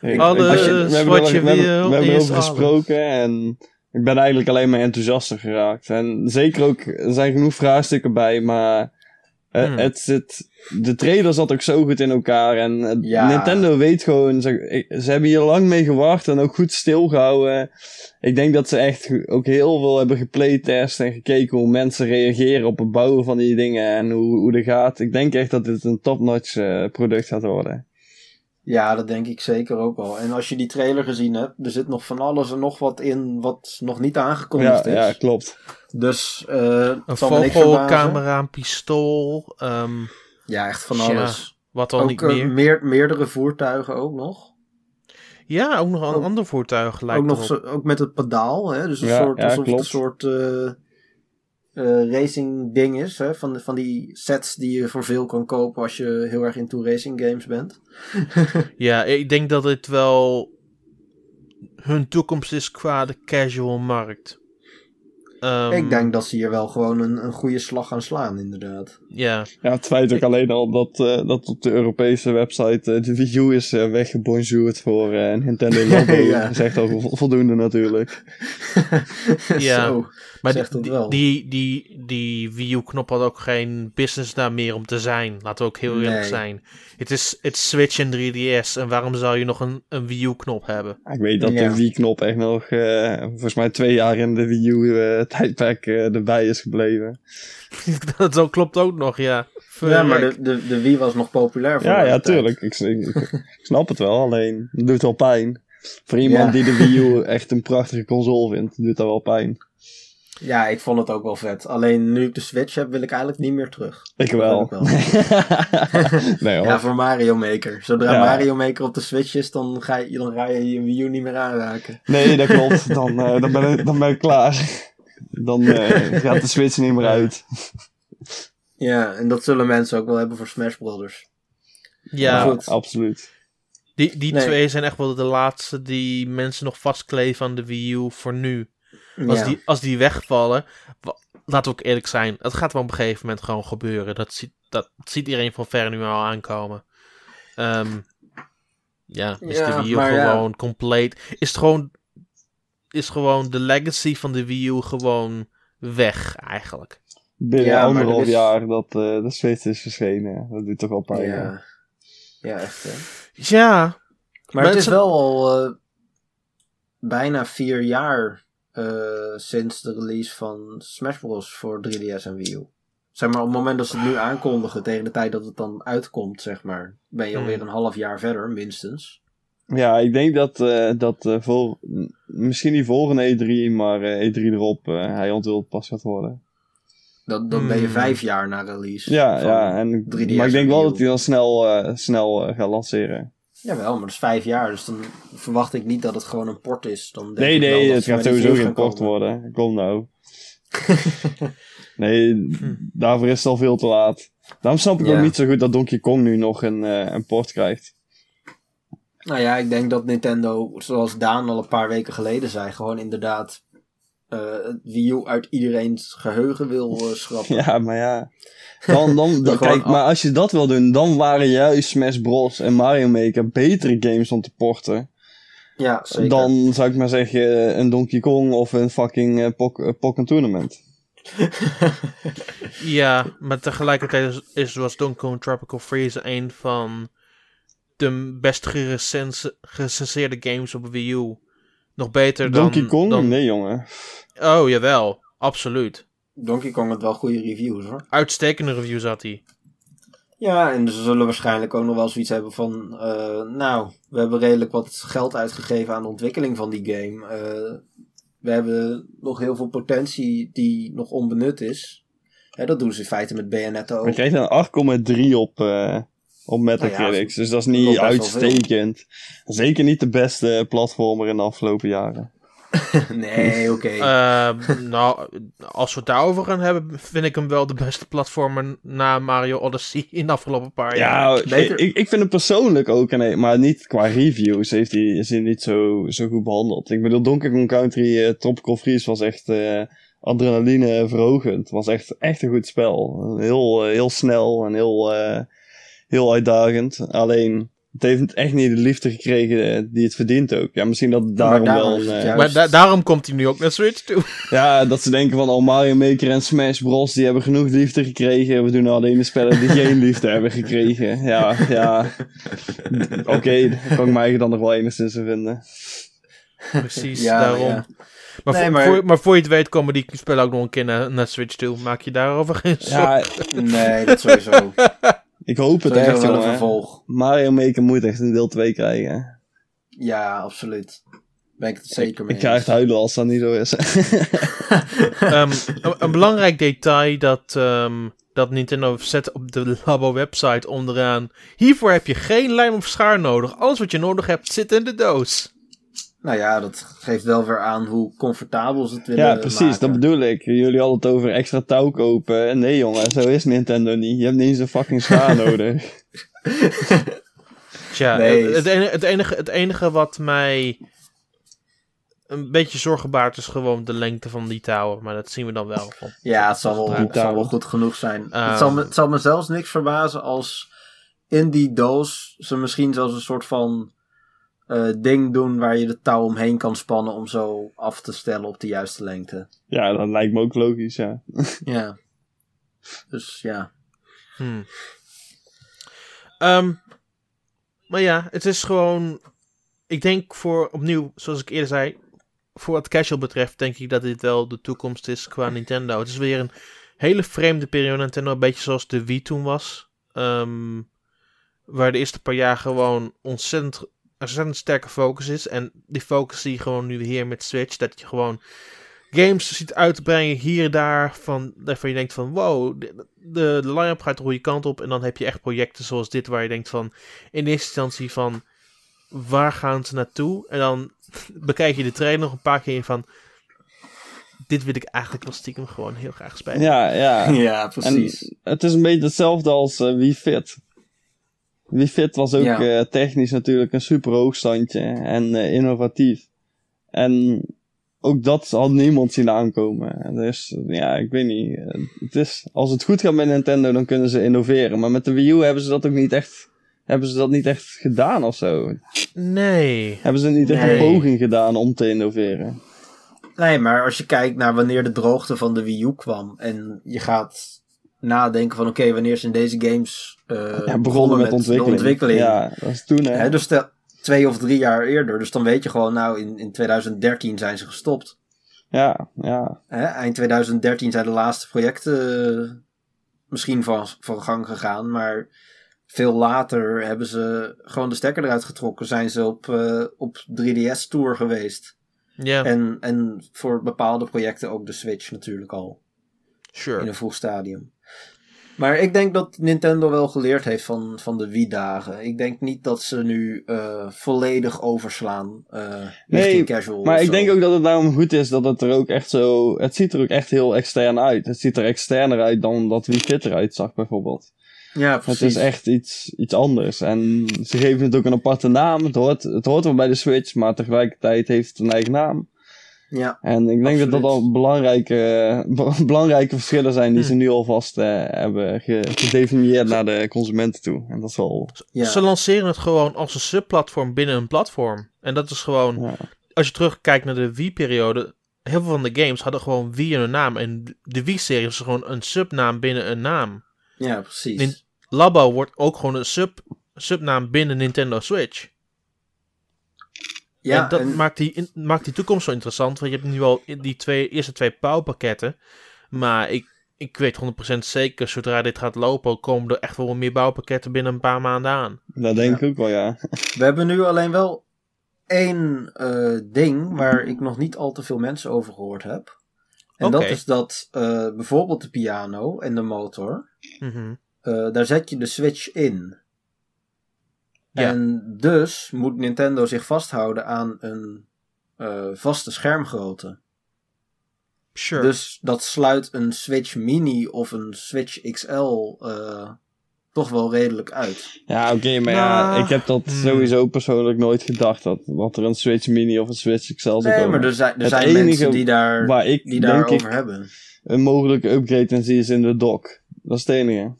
Ik- Alles als je- we hebben wat er- je we hebben- wil We hebben is erover alles. gesproken en ik ben eigenlijk alleen maar enthousiaster geraakt. En zeker ook, er zijn genoeg vraagstukken bij, maar eh, Hmm. het zit, de trailer zat ook zo goed in elkaar. En eh, Ja. Nintendo weet gewoon, ze, ze hebben hier lang mee gewacht en ook goed stilgehouden. Ik denk dat ze echt ook heel veel hebben geplaytest en gekeken hoe mensen reageren op het bouwen van die dingen en hoe, hoe dat gaat. Ik denk echt dat dit een top-notch eh, product gaat worden. Ja, dat denk ik zeker ook wel. En als je die trailer gezien hebt, er zit nog van alles en nog wat in wat nog niet aangekondigd Ja, is. ja, klopt. Dus eh Een vogelcamera, een pistool. ehm, Ja, echt van Ja. alles. wat al Ook niet eh, meer. meer, meerdere voertuigen ook nog. Ja, ook nog een ook- ander voertuig lijkt ook, nog zo, ook met het pedaal. Hè? Dus een Ja, soort, ja, alsof het een soort eh, eh, racing ding is. Hè? Van, van die sets die je voor veel kan kopen als je heel erg into racing games bent. Ja, ik denk dat dit wel hun toekomst is qua de casual markt. Ehm, ik denk dat ze hier wel gewoon een, een goede slag gaan slaan, inderdaad. Ja, Ja, het feit ook alleen al dat, eh, dat op de Europese website eh, de Wii U is eh, weggebonjourd voor eh, Nintendo logo. Ja. Zegt al vo- voldoende natuurlijk. Ja. Zo. Maar Zegt die, het wel. die, die, die Wii U-knop had ook geen businessnaam meer om te zijn. Laten we ook heel eerlijk Nee. zijn. Het is, het Switch en 3DS. En waarom zou je nog een, een Wii U-knop hebben? Ik weet dat Ja. de Wii-knop echt nog, eh, volgens mij twee jaar in de Wii U-tijdperk erbij is gebleven. dat ook- klopt ook nog, ja. Ja, maar de, de, de Wii was nog populair voor Ja, ja, tuurlijk. Ik, ik, ik snap het wel, alleen het doet wel pijn. Voor iemand Ja. die de Wii U echt een prachtige console vindt, doet dat wel pijn. Ja, ik vond het ook wel vet. Alleen nu ik de Switch heb, wil ik eigenlijk niet meer terug. Ik Dat wel. heb ik wel. nee hoor. Ja, voor Mario Maker. Zodra Ja. Mario Maker op de Switch is, dan ga je, dan ga je je Wii U niet meer aanraken. Nee, dat klopt. Dan, eh, dan, ben, ik, dan ben ik klaar. Dan eh, gaat de Switch niet meer uit. Ja, en dat zullen mensen ook wel hebben voor Smash Brothers. ja, absoluut. die, die Nee. twee zijn echt wel de laatste die mensen nog vastkleven aan de Wii U voor nu. Als, ja. die, als die wegvallen, laten we ook eerlijk zijn, het gaat wel op een gegeven moment gewoon gebeuren. Dat ziet, dat ziet iedereen van ver nu al aankomen. Ehm, ja, is Ja, de Wii U maar ja. gewoon compleet. Is het gewoon, is gewoon de legacy van de Wii U gewoon weg eigenlijk. Binnen Ja, anderhalf er is- jaar dat eh, de Switch is verschenen. Dat doet toch wel pijn. hè? ja. ja, echt hè. Ja, Maar, Maar het het is wel al eh, bijna vier jaar eh, sinds de release van Smash Bros. voor 3DS en Wii U. Zeg maar, op het moment dat ze het nu aankondigen, tegen de tijd dat het dan uitkomt, zeg maar, ben je Hmm. alweer een half jaar verder, minstens. Ja, ik denk dat, eh, dat voor, m- misschien niet volgende E3, maar eh, E3 erop, eh, hij onthuld pas gaat worden. Dan, dan ben je Hmm. vijf jaar na release. Ja, ja en, 3DS maar ik denk en wel dat hij dan snel, snel gaat lanceren. Jawel, maar dat is vijf jaar, dus dan verwacht ik niet dat het gewoon een port is. Dan denk Nee, ik wel nee, dat het gaat sowieso geen port komen. worden. Kom nou. Nee, daarvoor is het al veel te laat. Daarom snap ik Ja. ook niet zo goed dat Donkey Kong nu nog een, eh, een port krijgt. Nou ja, ik denk dat Nintendo, zoals Daan al een paar weken geleden zei, gewoon inderdaad eh het Wii U uit iedereen's geheugen wil eh, schrappen. Ja, maar ja. Dan, dan, dan- kijk, maar als je dat wil doen, dan waren juist Smash Bros. en Mario Maker betere games om te porten. Ja, zeker. Dan zou ik maar zeggen een Donkey Kong of een fucking eh, Pok- eh, Pokken Tournament. ja, maar tegelijkertijd is, is was Donkey Kong Tropical Freeze een van de best gerecense- gerecenseerde games op Wii U. Nog beter dan... Donkey Kong? dan- Nee, jongen. Oh, jawel. Absoluut. Donkey Kong had wel goede reviews hoor. Uitstekende reviews had hij. Ja, en ze zullen waarschijnlijk ook nog wel zoiets hebben van... eh, nou, we hebben redelijk wat geld uitgegeven aan de ontwikkeling van die game. Eh, we hebben nog heel veel potentie die nog onbenut is. Hè, dat doen ze in feite met Bayonetta We ook. kregen een 8,3 op, eh op Metacritic. dus dat is niet uitstekend. Zeker niet de beste platformer in de afgelopen jaren. nee, oké. Ehm, nou, als we het daarover gaan hebben, vind ik hem wel de beste platformer na Mario Odyssey in de afgelopen paar jaar. Ja, beter. ik, ik vind hem persoonlijk ook, nee, maar niet qua reviews heeft hij, is hij niet zo, zo goed behandeld. Ik bedoel, Donkey Kong Country eh, Tropical Freeze was echt eh, adrenaline verhogend. was echt, echt een goed spel. Heel, eh, heel snel en heel, eh, heel uitdagend. Alleen, het heeft echt niet de liefde gekregen eh, die het verdient ook. Ja, misschien dat het daarom daarom wel... een, eh, juist- Maar da- daarom komt hij nu ook naar Switch toe. ja, dat ze denken van, oh, Mario Maker en Smash Bros. die hebben genoeg liefde gekregen. We doen alleen de spellen die geen liefde hebben gekregen. Ja, ja. Oké, daar kan ik mij dan nog wel enigszins in vinden. Precies, Ja, daarom. ja. Maar, Nee, voor, maar- Voor, maar voor je het weet komen die spellen ook nog een keer naar, naar Switch toe. Maak je daarover geen zorgen. Ja, Nee, dat sowieso. Ik hoop het Sowieso echt, wel een jongen. vervolg. Mario Maker moet echt een deel 2 krijgen. Ja, absoluut. Ben ik het zeker mee Ik ga echt eens. huilen als dat niet zo is. Ehm, een, een belangrijk detail dat, ehm, dat Nintendo zet op de Labo website onderaan. Hiervoor heb je geen lijm of schaar nodig. Alles wat je nodig hebt zit in de doos. Nou ja, dat geeft wel weer aan hoe comfortabel ze het willen ja, precies, maken. dat bedoel ik. Jullie hadden het over extra touw kopen. Nee jongen, zo is Nintendo niet. Je hebt niet eens een fucking schaar nodig. Tja, Nee. het, enige, het, enige, het enige wat mij een beetje zorgen baart is gewoon de lengte van die touwen. Maar dat zien we dan wel. Ja, het zal wel, Die het zal wel touwen. goed genoeg zijn. Ehm. het, zal me, het zal me zelfs niks verbazen als in die doos ze misschien zelfs een soort van eh, ding doen waar je de touw omheen kan spannen om zo af te stellen op de juiste lengte. Ja, dat lijkt me ook logisch, ja. Ja. Dus ja. Hmm. Ehm, maar ja, het is gewoon. Ik denk voor opnieuw, zoals ik eerder zei, voor wat casual betreft, denk ik dat dit wel de toekomst is qua Nintendo. Het is weer een hele vreemde periode Nintendo, een beetje zoals de Wii toen was. Ehm, waar de eerste paar jaar gewoon ontzettend, ontzettend sterke focus is. En die focus zie je gewoon nu hier met Switch. Dat je gewoon games ziet uitbrengen hier en daar. Van, waarvan je denkt van wow, de, de, de line-up gaat de goede kant op. En dan heb je echt projecten zoals dit waar je denkt van in eerste instantie van waar gaan ze naartoe? En dan bekijk je de trailer nog een paar keer van dit wil ik eigenlijk wel stiekem gewoon heel graag spelen. Ja, ja. Ja, En precies. het is een beetje hetzelfde als eh, Wii Fit. Wii Fit was ook Ja. eh, technisch natuurlijk een super hoogstandje en eh, innovatief. En ook dat had niemand zien aankomen. Dus ja, ik weet niet. Eh, Het is, als het goed gaat met Nintendo, dan kunnen ze innoveren. Maar met de Wii U hebben ze dat ook niet echt, hebben ze dat niet echt gedaan of zo. Nee. Hebben ze niet echt Nee. een poging gedaan om te innoveren. Nee, maar als je kijkt naar wanneer de droogte van de Wii U kwam en je gaat nadenken van oké, wanneer zijn deze games eh, Ja, begonnen met, ontwikkeling. Ja, dat is toen hè. Hè, dus stel- twee of drie jaar eerder. Dus dan weet je gewoon, nou, in, in 2013 zijn ze gestopt. Ja, ja. Hè, eind 2013 zijn de laatste projecten eh, misschien van, van gang gegaan. Maar veel later hebben ze gewoon de stekker eruit getrokken. Zijn ze op, eh, op 3DS-tour geweest. Ja, En, en voor bepaalde projecten ook de Switch natuurlijk al. In sure. een vroeg stadium. Maar ik denk dat Nintendo wel geleerd heeft van, van de Wii-dagen. Ik denk niet dat ze nu eh, volledig overslaan eh Nee, richting casual. Maar ik zo. denk ook dat het daarom goed is dat het er ook echt zo... Het ziet er ook echt heel extern uit. Het ziet er externer uit dan dat Wii Fit eruit zag bijvoorbeeld. Ja, Het precies. is echt iets, iets anders. En ze geven het ook een aparte naam. Het hoort, het hoort wel bij de Switch, maar tegelijkertijd heeft het een eigen naam. Ja, En ik denk dat dat al belangrijke, be- belangrijke verschillen zijn die ze nu alvast eh, hebben ge- gedefinieerd naar de consumenten toe. En dat is wel... ja. Ze lanceren het gewoon als een subplatform binnen een platform. En dat is gewoon, Ja. als je terugkijkt naar de Wii-periode, heel veel van de games hadden gewoon Wii in hun naam. En de Wii-serie is gewoon een subnaam binnen een naam. ja, precies. Nin- Labo wordt ook gewoon een sub, subnaam binnen Nintendo Switch. Ja, en dat en- maakt, die, in- maakt die toekomst zo interessant. Want je hebt nu al die twee, eerste twee bouwpakketten. Maar ik, ik weet 100% zeker, zodra dit gaat lopen, komen er echt wel meer bouwpakketten binnen een paar maanden aan. Dat denk ik ook wel, ja. We hebben nu alleen wel één eh, ding waar ik nog niet al te veel mensen over gehoord heb. En dat is dat eh, bijvoorbeeld de piano en de motor, Mhm. eh, daar zet je de switch in. Ja. En dus moet Nintendo zich vasthouden aan een eh, vaste schermgrootte. Sure. Dus dat sluit een Switch Mini of een Switch XL eh, toch wel redelijk uit. Ja, oké, maar ja, Nou, ik heb dat hmm. sowieso persoonlijk nooit gedacht. Dat, dat er een Switch Mini of een Switch XL zou Nee, komen. maar er zijn, er zijn mensen die, daar, Waar ik die denk daarover ik hebben. een mogelijke upgrade in zie is in de dock. Dat is het enige.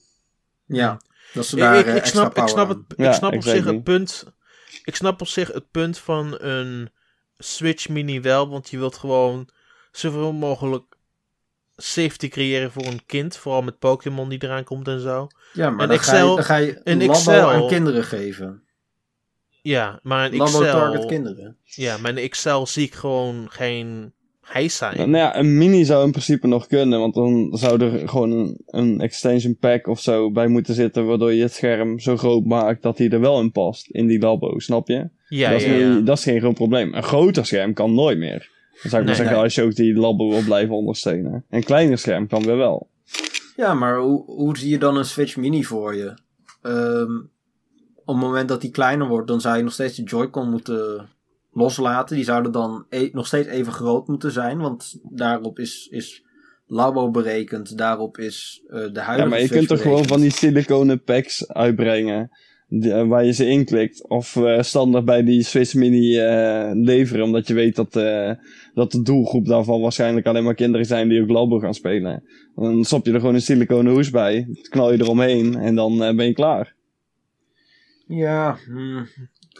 Ja, dat ze Ik- daar ik, eh, ik, snap, ik, snap het, ik Ja, snap op zich het punt. Ik snap op zich het punt van een Switch Mini wel, want je wilt gewoon zoveel mogelijk safety creëren voor een kind, vooral met Pokémon die eraan komt en zo. Ja, maar Een dan, ga je, Excel- dan ga je een Labo Excel- aan kinderen geven. Ja, maar een Labo target kinderen. ja, maar een XL zie ik gewoon geen zijn. Nou ja, een mini zou in principe nog kunnen, want dan zou er gewoon een, een extension pack of zo bij moeten zitten, waardoor je het scherm zo groot maakt dat hij er wel in past, in die labo, snap je? ja, dat, is ja, ja. niet- dat is geen groot probleem. Een groter scherm kan nooit meer. Dan zou ik maar zeggen, nee. als je ook die labo wil blijven ondersteunen. Een kleiner scherm kan weer wel. Ja, maar hoe, hoe zie je dan een Switch Mini voor je? Ehm, op het moment dat die kleiner wordt, dan zou je nog steeds de Joy-Con moeten loslaten. Die zouden dan e- nog steeds even groot moeten zijn, want daarop is, is Labo berekend, daarop is eh, de huidige Ja, maar je kunt toch gewoon van die siliconen packs uitbrengen. die- eh, waar je ze inklikt. Of eh, standaard bij die Switch Mini leveren. Omdat je weet dat, dat de doelgroep daarvan waarschijnlijk alleen maar kinderen zijn die ook Labo gaan spelen. Dan stop je er gewoon een siliconen hoes bij. Knal je eromheen en dan ben je klaar. Ja, hmm,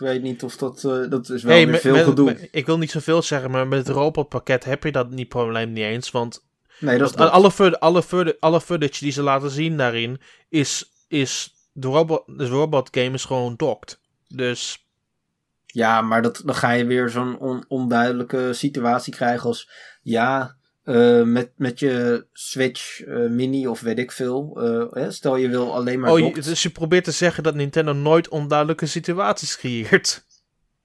ik weet niet of dat... eh, dat is wel Hey, weer veel met- gedoe. met- ik wil niet zoveel zeggen, maar met het robotpakket heb je dat niet probleem niet eens. Want nee, dat Want alle, footage, alle, footage, alle footage die ze laten zien daarin is, is de, robot, de robot game is gewoon docked. Dus Ja, maar dat, dan ga je weer zo'n on- onduidelijke situatie krijgen als... Ja, eh, met, met je Switch eh, Mini of weet ik veel. eh, hè, stel je wil alleen maar... oh, dus je probeert te zeggen dat Nintendo nooit onduidelijke situaties creëert.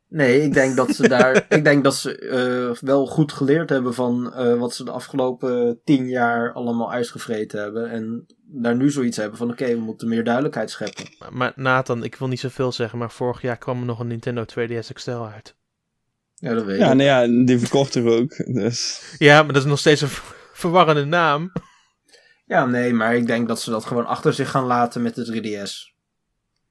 Nee, ik denk dat ze daar... ik denk dat ze wel goed geleerd hebben van wat ze de afgelopen tien jaar allemaal uitgevreten hebben. En daar nu zoiets hebben van... Oké, we moeten meer duidelijkheid scheppen. Maar, maar Nathan, ik wil niet zoveel zeggen, maar vorig jaar kwam er nog een Nintendo 2DS XL uit. Ja, dat weet Ja, ik. nou ja, die verkochten we ook. Dus. Ja, maar dat is nog steeds een ver- verwarrende naam. Ja, nee, maar ik denk dat ze dat gewoon achter zich gaan laten met de 3DS.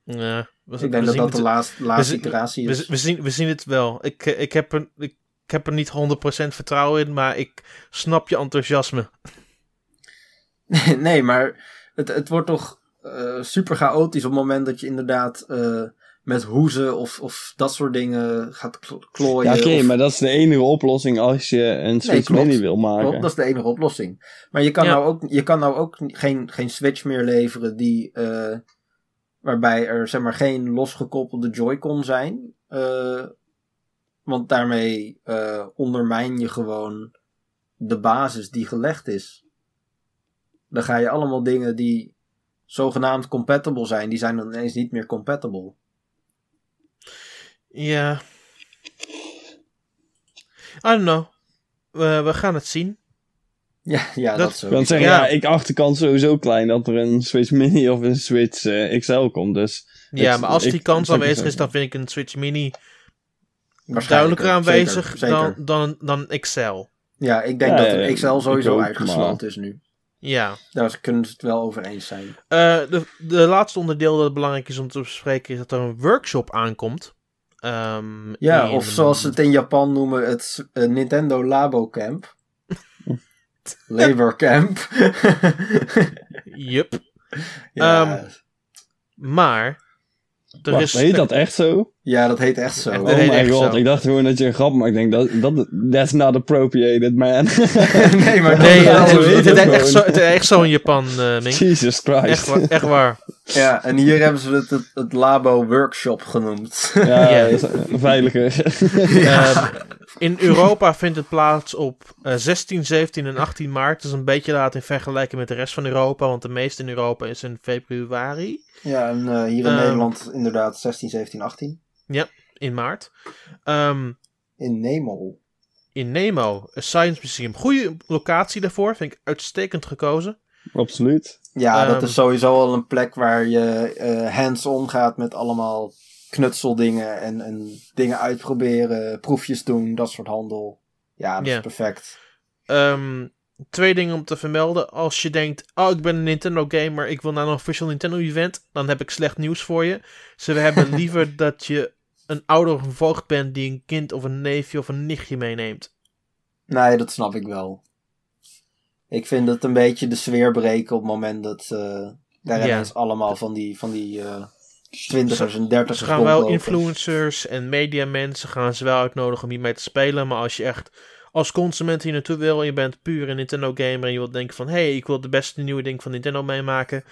Ja, we, Ik denk dat dat de het- laatste, laatste we- iteratie is. we, zien, we zien het wel. Ik, eh, ik, heb er, ik, ik heb er niet 100% vertrouwen in, maar ik snap je enthousiasme. nee, maar het, het wordt toch eh, super chaotisch op het moment dat je inderdaad eh, met hoezen of, of dat soort dingen gaat kl- klooien. Ja, oké, of- maar dat is de enige oplossing als je een Switch klopt. Mini wil maken. Klopt, dat is de enige oplossing. Maar je kan, Ja. nou, ook, je kan nou ook geen, geen Switch meer leveren die, eh, waarbij er zeg maar, geen losgekoppelde Joy-Con zijn. Eh, want daarmee eh, ondermijn je gewoon de basis die gelegd is. Dan ga je allemaal dingen die zogenaamd compatible zijn, die zijn dan ineens niet meer compatible. Ja. I don't know. We, we gaan het zien. Ja, ja Dat- dat, zo. Ik wil zeggen, Ja. ja. ik acht de kans sowieso klein dat er een Switch Mini of een Switch eh, XL komt. Dus Ja, maar als die ik- kans aanwezig is, dan vind ik een Switch Mini duidelijker aanwezig Zeker, zeker. dan, dan, dan XL. Ja, ik denk Ja, dat ja, een XL sowieso uitgesloten is nu. Ja. Daar kunnen ze het wel over eens zijn. Eh, de, de laatste onderdeel dat belangrijk is om te bespreken is dat er een workshop aankomt. Ehm, Ja, in- of zoals ze het in Japan noemen, het eh, Nintendo Labo Camp. Labor Camp. Yup. ja, Ehm, Maar. Er wacht, is, dat echt zo? Ja, dat heet echt zo. Echt, Oh my god, zo. ik dacht gewoon dat je een grap maakt. Ik denk, dat, dat, that's not appropriated, man. nee, maar dat Nee, is wel het, het, heet echt zo, het is echt zo in Japan, eh Mink. Jesus Christ. Echt, waar- echt waar. Ja, en hier hebben ze het, het, het Labo Workshop genoemd. Ja, Ja. dat is veiliger. Ehm, in Europa vindt het plaats op eh, 16, 17 en 18 maart. Dat is een beetje laat in vergelijking met de rest van Europa, want de meeste in Europa is in februari, Ja, en eh, hier in Ehm. Nederland inderdaad 16, 17, 18. In maart. Ehm, In Nemo. in Nemo, een Science Museum. Goede locatie daarvoor, vind ik uitstekend gekozen. Absoluut. Ja, dat Ehm. is sowieso al een plek waar je eh, hands-on gaat met allemaal knutseldingen en, en dingen uitproberen, proefjes doen, dat soort handel. Ja, dat Ja. is perfect. Ehm, twee dingen om te vermelden. Als je denkt, oh, ik ben een Nintendo gamer, ik wil naar een official Nintendo event, dan heb ik slecht nieuws voor je. Ze hebben liever dat je een ouder of een voogd bent die een kind of een neefje of een nichtje meeneemt. Nee, dat snap ik wel. Ik vind het een beetje de sfeer breken op het moment dat eh daar Ja. allemaal van die, van die eh twintigers en dertigers Ze gaan wel influencers en mediamensen gaan ze wel uitnodigen om hiermee te spelen. Maar als je echt als consument hier naartoe wil en je bent puur een Nintendo gamer en je wilt denken van... hé, hey, ik wil de beste nieuwe ding van Nintendo meemaken.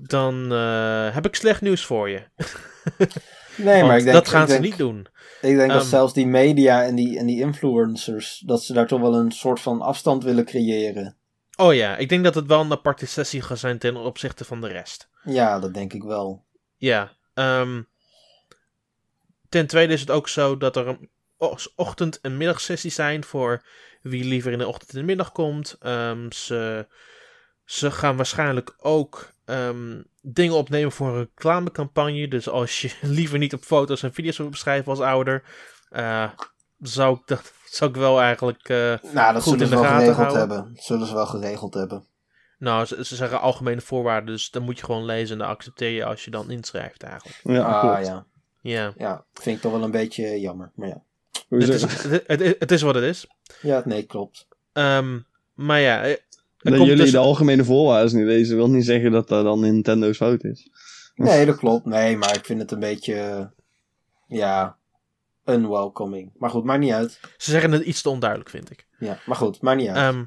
Dan eh, heb ik slecht nieuws voor je. Nee, Want maar ik denk, dat gaan ik ze denk- niet doen. Ik denk dat Ehm. zelfs die media en die, en die influencers, dat ze daar toch wel een soort van afstand willen creëren. Oh ja, ik denk dat het wel een aparte sessie gaat zijn ten opzichte van de rest. Ja, dat denk ik wel. Ja. ehm, ten tweede is het ook zo dat er een ochtend- en middagsessie zijn voor wie liever in de ochtend en de middag komt. Ehm, ze, ze gaan waarschijnlijk ook ehm, dingen opnemen voor een reclamecampagne. Dus als je liever niet op foto's en video's wil beschrijven als ouder, eh, zou, ik dat, zou ik wel eigenlijk. eh, Nou, dat Goed zullen in ze de wel gaten geregeld houden. hebben. Zullen ze wel geregeld hebben. nou, ze, ze zeggen algemene voorwaarden, dus dan moet je gewoon lezen en dan accepteer je als je dan inschrijft eigenlijk. Ja, ah, ja. Ja, Ja, vind ik toch wel een beetje jammer. Maar ja. Het is, het, het- het is wat het is. Ja, nee, klopt. Ehm, maar ja, eh, dat jullie dus- de algemene voorwaarden niet lezen, wil niet zeggen dat dat dan Nintendo's fout is. Nee, dat klopt. Nee, maar ik vind het een beetje, eh, ja, unwelcoming. Maar goed, maakt niet uit. ze zeggen het iets te onduidelijk, vind ik. Ja, maar goed, maakt niet uit. Ehm,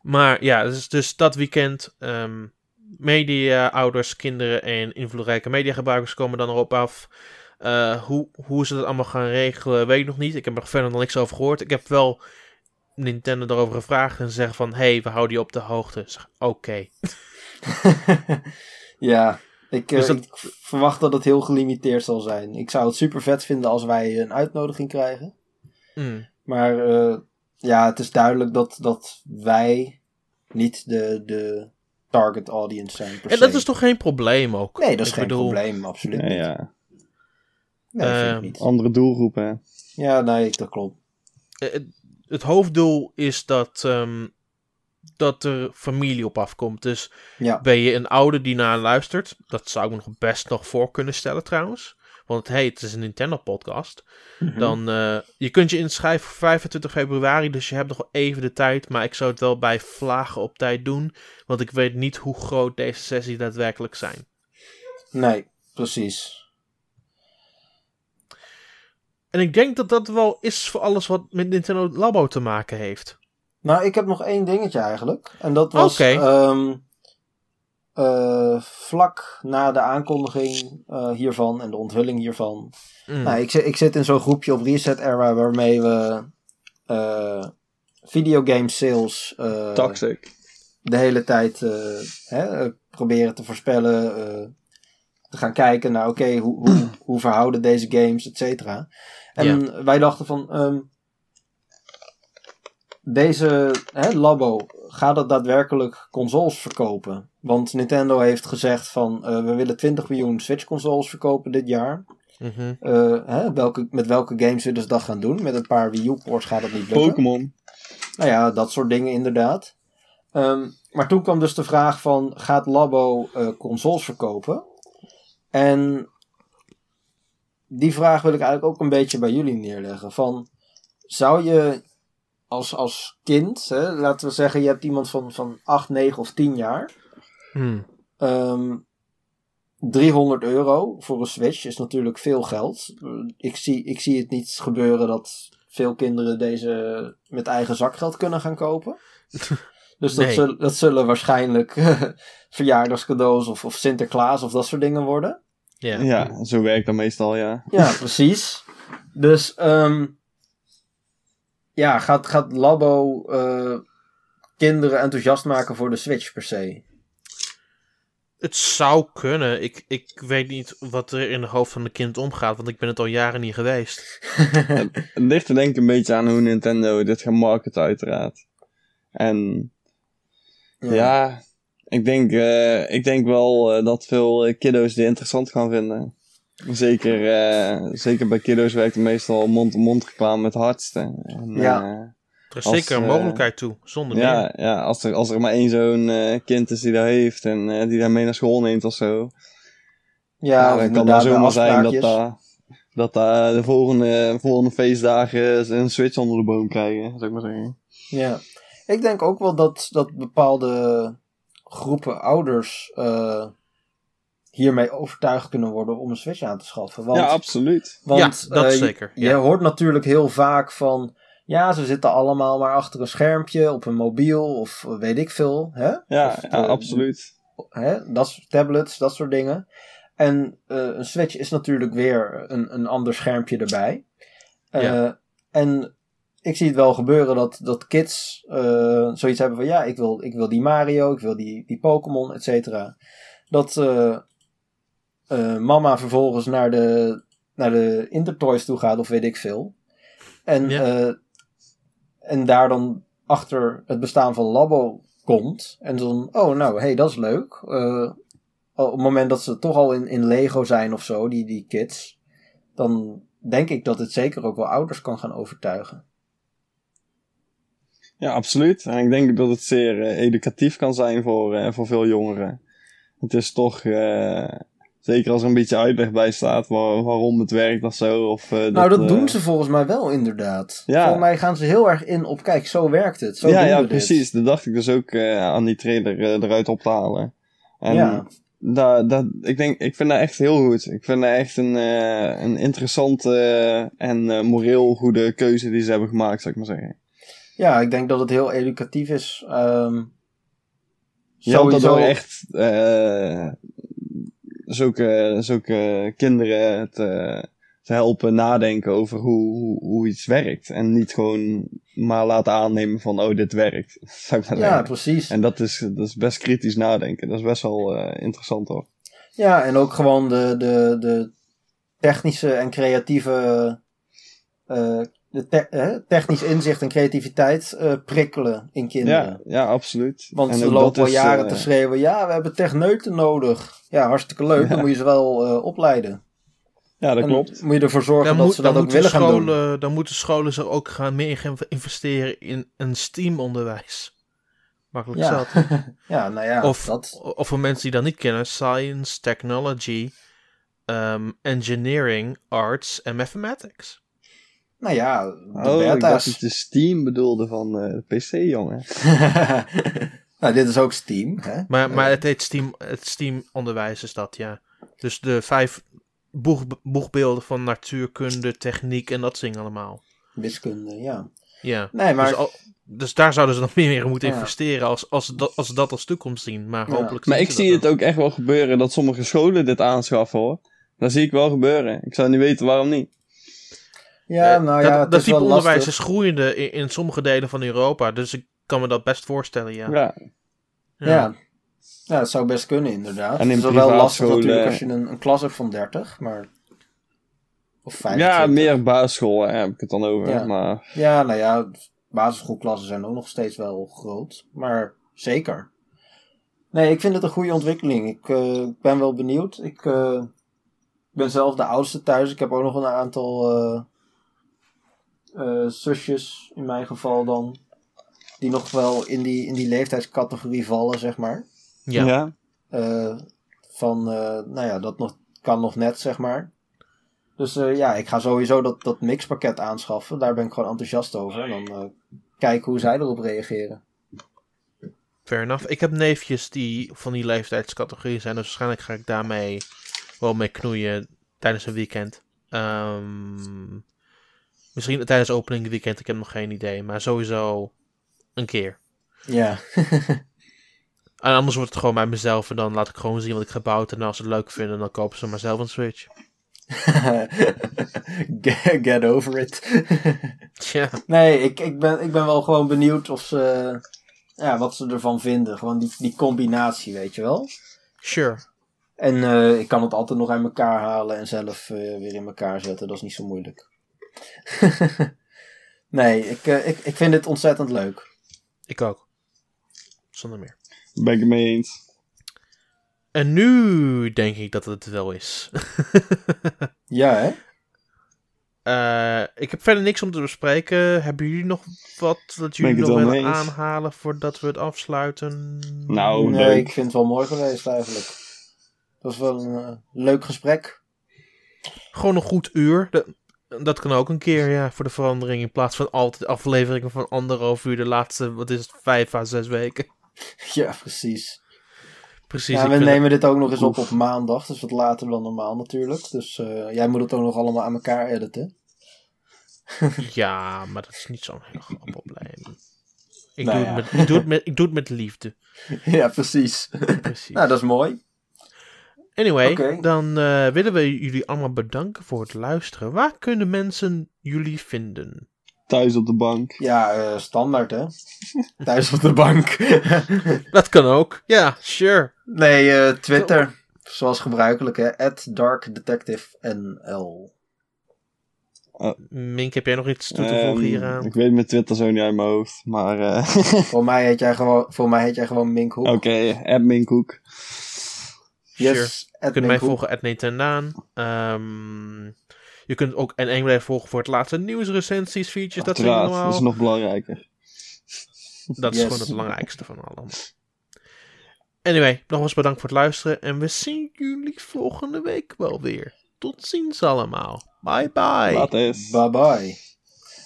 maar ja, dus, dus dat weekend, ehm, media, ouders, kinderen en invloedrijke mediagebruikers komen dan erop af. Eh, hoe, hoe ze dat allemaal gaan regelen, weet ik nog niet. Ik heb er verder nog niks over gehoord. Ik heb wel Nintendo daarover gevraagd en ze zeggen van, hey, we houden je op de hoogte. Oké. ja, ik, eh, Dus dat- ik verwacht dat het heel gelimiteerd zal zijn. Ik zou het super vet vinden als wij een uitnodiging krijgen. Mm. Maar eh, ja, het is duidelijk dat, dat wij niet de, de target audience zijn. Per En se. dat is toch geen probleem ook? Nee, dat is Ik geen bedoel, probleem, absoluut niet. ja. Nee, vind ik Ehm, niet. Andere doelgroepen, hè. Ja, nee, dat klopt. eh, het, hoofddoel is dat, ehm, dat er familie op afkomt. Dus Ja, ben je een ouder die naar luistert, dat zou ik me nog best nog voor kunnen stellen trouwens. Want hey, het is een Nintendo-podcast. Mhm. Dan, eh, je kunt je inschrijven voor 25 februari, dus je hebt nog even de tijd. Maar ik zou het wel bij vlagen op tijd doen, want ik weet niet hoe groot deze sessies daadwerkelijk zijn. Nee, precies. En ik denk dat dat wel is voor alles wat met Nintendo Labo te maken heeft. Nou, ik heb nog één dingetje eigenlijk. En dat was ehm, eh, vlak na de aankondiging eh, hiervan en de onthulling hiervan. Mm. Nou, ik, zit- ik zit in zo'n groepje op Reset Era waarmee we eh videogame sales eh, Toxic. de hele tijd eh, hè, proberen te voorspellen. Te gaan kijken naar, oké, hoe, hoe, hoe verhouden deze games, et cetera. En wij dachten van, ehm, deze hè, labo, gaat het daadwerkelijk consoles verkopen? Want Nintendo heeft gezegd van, eh, we willen 20 miljoen Switch consoles verkopen dit jaar. Mhm. Eh, hè, welke, met welke games willen ze dat gaan doen? Met een paar Wii U ports gaat dat niet lukken. Pokémon. Nou ja, dat soort dingen inderdaad. Ehm, maar toen kwam dus de vraag van, gaat Labo eh, consoles verkopen? En die vraag wil ik eigenlijk ook een beetje bij jullie neerleggen. Van, zou je als, als kind, hè, laten we zeggen, je hebt iemand van, van 8, 9 of 10 jaar. Hmm. Ehm 300 euro voor een Switch is natuurlijk veel geld. Ik zie, ik zie het niet gebeuren dat veel kinderen deze met eigen zakgeld kunnen gaan kopen. Dus dat, Nee. zullen, dat zullen waarschijnlijk verjaardagscadeaus of, of Sinterklaas of dat soort dingen worden. Ja. Ja, zo werkt dat meestal, ja. Ja, precies. Dus ehm, ja, gaat, gaat Labo eh, kinderen enthousiast maken voor de Switch per se? Het zou kunnen. Ik, ik weet niet wat er in de hoofd van de kind omgaat, want ik ben het al jaren niet geweest. Het ligt er denk ik een beetje aan hoe Nintendo dit gaat marketen, uiteraard. En ja, ik, denk, eh, ik denk wel eh, dat veel eh, kiddo's dit interessant gaan vinden. Zeker, eh, zeker bij kiddo's werkt het meestal mond-to-mond reclame het hardste. En, Ja. Er is Als, zeker een mogelijkheid toe, zonder meer. ja, ja als, er, als er maar één zo'n eh, kind is die dat heeft en eh, die daar mee naar school neemt of zo. Ja, dan kan het zomaar zijn dat daar dat daar de volgende, volgende feestdagen een switch onder de boom krijgen, zou ik maar zeggen. Ja, ik denk ook wel dat, dat bepaalde groepen ouders eh, hiermee overtuigd kunnen worden om een Switch aan te schaffen. Want, ja, absoluut. want Ja, dat eh, zeker, Je, ja. hoort natuurlijk heel vaak van, ja, ze zitten allemaal maar achter een schermpje op een mobiel of weet ik veel. Hè? Ja, Of, ja absoluut. hè? Dat tablets, dat soort dingen. En eh, een Switch is natuurlijk weer een, een ander schermpje erbij. Eh, Ja. En ik zie het wel gebeuren dat, dat kids eh, zoiets hebben van ja, ik wil, ik wil die Mario, ik wil die, die Pokémon, et cetera. Dat eh, eh, mama vervolgens naar de, naar de Intertoys toe gaat of weet ik veel. En, Ja. en daar dan achter het bestaan van Labo komt. En dan, oh nou, hey, dat is leuk. Op het moment dat ze toch al in, in Lego zijn of zo, die, die kids, dan denk ik dat het zeker ook wel ouders kan gaan overtuigen. Ja, absoluut. En ik denk dat het zeer eh, educatief kan zijn voor, eh, voor veel jongeren. Het is toch, eh, zeker als er een beetje uitleg bij staat waar- waarom het werkt of zo. Of, nou, dat doen ze volgens mij wel inderdaad. Ja. Volgens mij gaan ze heel erg in op, kijk, zo werkt het. Zo ja, doen ja, we precies. Dat dacht ik dus ook aan die trailer eruit op te halen. En Ja. daar, daar, ik, denk, ik vind dat echt heel goed. Ik vind dat echt een, een interessante en moreel goede keuze die ze hebben gemaakt, zou ik maar zeggen. Ja, ik denk dat het heel educatief is. Ehm Je helpt sowieso- daardoor echt eh, zulke, zulke kinderen te, te helpen nadenken over hoe, hoe, hoe iets werkt. En niet gewoon maar laten aannemen van, oh, dit werkt. Zou ik maar Ja, precies. En dat is, dat is best kritisch nadenken. Dat is best wel eh, interessant hoor. Ja, en ook gewoon de, de, de technische en creatieve. eh, de te- hè, technisch inzicht en creativiteit eh, prikkelen in kinderen. Ja, ja, absoluut. Want En ze lopen al is, jaren eh, te schreeuwen: ja, we hebben techneuten nodig. Ja, hartstikke leuk. Dan moet je ze wel eh, opleiden. Ja, dat En klopt. Moet je ervoor zorgen Dan, dat moet, ze dat ook willen gaan doen. scholen, dan moeten scholen zich ook gaan meer gaan investeren in een STEAM-onderwijs. Makkelijk Ja. zat. Ja, nou ja, Of, dat. of voor mensen die dat niet kennen, science, technology, ehm, engineering, arts en mathematics. Nou ja, de Oh, ik dacht beta's. dat je Steam bedoelde van eh, de PC, jongen. nou, dit is ook Steam. Hè? Maar, maar Eh, het heet Steam, het STEAM-onderwijs is dat, ja. Dus de vijf boeg, boegbeelden van natuurkunde, techniek en dat zing allemaal. wiskunde, ja. Ja. Nee, maar Dus, al- dus daar zouden ze nog meer in moeten Ja. investeren als, als, ze dat, als ze dat als toekomst zien. Maar Ja. hopelijk Maar ik zie het ook echt wel gebeuren dat sommige scholen dit aanschaffen hoor. Dat zie ik wel gebeuren. Ik zou niet weten waarom niet. Ja, Eh, nou dat, ja, het dat is type onderwijs lastig. is groeiende in, in sommige delen van Europa. Dus ik kan me dat best voorstellen, ja. Ja, Ja. ja, dat zou best kunnen inderdaad. En in het is wel lastig natuurlijk als je een, een klas hebt van 30, maar... Of 25. ja meer basisschool heb ik het dan over. Ja. Maar Ja, nou ja, basisschoolklassen zijn ook nog steeds wel groot. Maar zeker. Nee, ik vind het een goede ontwikkeling. Ik eh, ben wel benieuwd. Ik eh, ben zelf de oudste thuis. Ik heb ook nog een aantal eh, eh, zusjes, in mijn geval dan. Die nog wel in die, in die leeftijdscategorie vallen, zeg maar. Ja. ja. Eh, van, eh, nou ja, dat nog, kan nog net, zeg maar. Dus eh, ja, ik ga sowieso dat, dat mixpakket aanschaffen. Daar ben ik gewoon enthousiast over. En dan eh, kijken hoe zij erop reageren. Fair enough. Ik heb neefjes die van die leeftijdscategorie zijn. Dus waarschijnlijk ga ik daarmee wel mee knoeien tijdens een weekend. Ehm, misschien tijdens opening weekend. Ik heb nog geen idee. Maar sowieso een keer. Ja. En anders wordt het gewoon bij mezelf en dan laat ik gewoon zien wat ik gebouwd en als ze het leuk vinden, dan kopen ze maar zelf een Switch. get, over it. Tja, nee, ik, ik, ben, ik ben wel gewoon benieuwd of ze, ja, wat ze ervan vinden. Gewoon die, die combinatie, weet je wel. sure. En eh, ik kan het altijd nog uit elkaar halen en zelf eh, weer in elkaar zetten. Dat is niet zo moeilijk. nee, ik, eh, ik, ik vind dit ontzettend leuk. Ik ook. Zonder meer. Ben ik het mee eens. En nu denk ik dat het wel is. Ja, hè? Eh, ik heb verder niks om te bespreken. Hebben jullie nog wat dat jullie nog willen eens. aanhalen voordat we het afsluiten? Nou, nee, leuk. ik vind het wel mooi geweest eigenlijk. Het was wel een eh, leuk gesprek. Gewoon een goed uur. Dat, dat kan ook een keer, ja, voor de verandering. In plaats van altijd afleveringen van anderhalf uur de laatste, wat is het, vijf à zes weken. Ja, precies. Precies. Ja, we nemen dit ook nog eens op op maandag. Dus wat later dan normaal natuurlijk. Dus eh, jij moet het ook nog allemaal aan elkaar editen. Ja, maar dat is niet zo'n heel groot probleem. Ik, Nou doe ja. het met, ik, doe het met, ik doe het met liefde. ja, precies. Precies. nou, dat is mooi. Anyway, dan eh, willen we jullie allemaal bedanken voor het luisteren. Waar kunnen mensen jullie vinden? Thuis op de bank. Ja, eh, standaard hè. Thuis op de bank. Dat kan ook. Ja, sure. nee, eh, Twitter. Zoals gebruikelijk hè. At darkdetectivenl. Mink, heb jij nog iets toe te voegen Ehm, hieraan? Ik weet mijn Twitter zo niet uit mijn hoofd. Maar eh, voor, mij heet jij gewoon, voor mij heet jij gewoon Mink Hoek. oké, app Minkhoek. Yes, kunt mij volgen, at Nathan Ehm je kunt ook en blijven volgen voor het laatste nieuwsrecensies, features, dat soort allemaal. dat is nog belangrijker. Dat is gewoon het belangrijkste van allemaal. Anyway, nogmaals bedankt voor het luisteren. En we zien jullie volgende week wel weer. Tot ziens allemaal. Bye bye. Bye bye.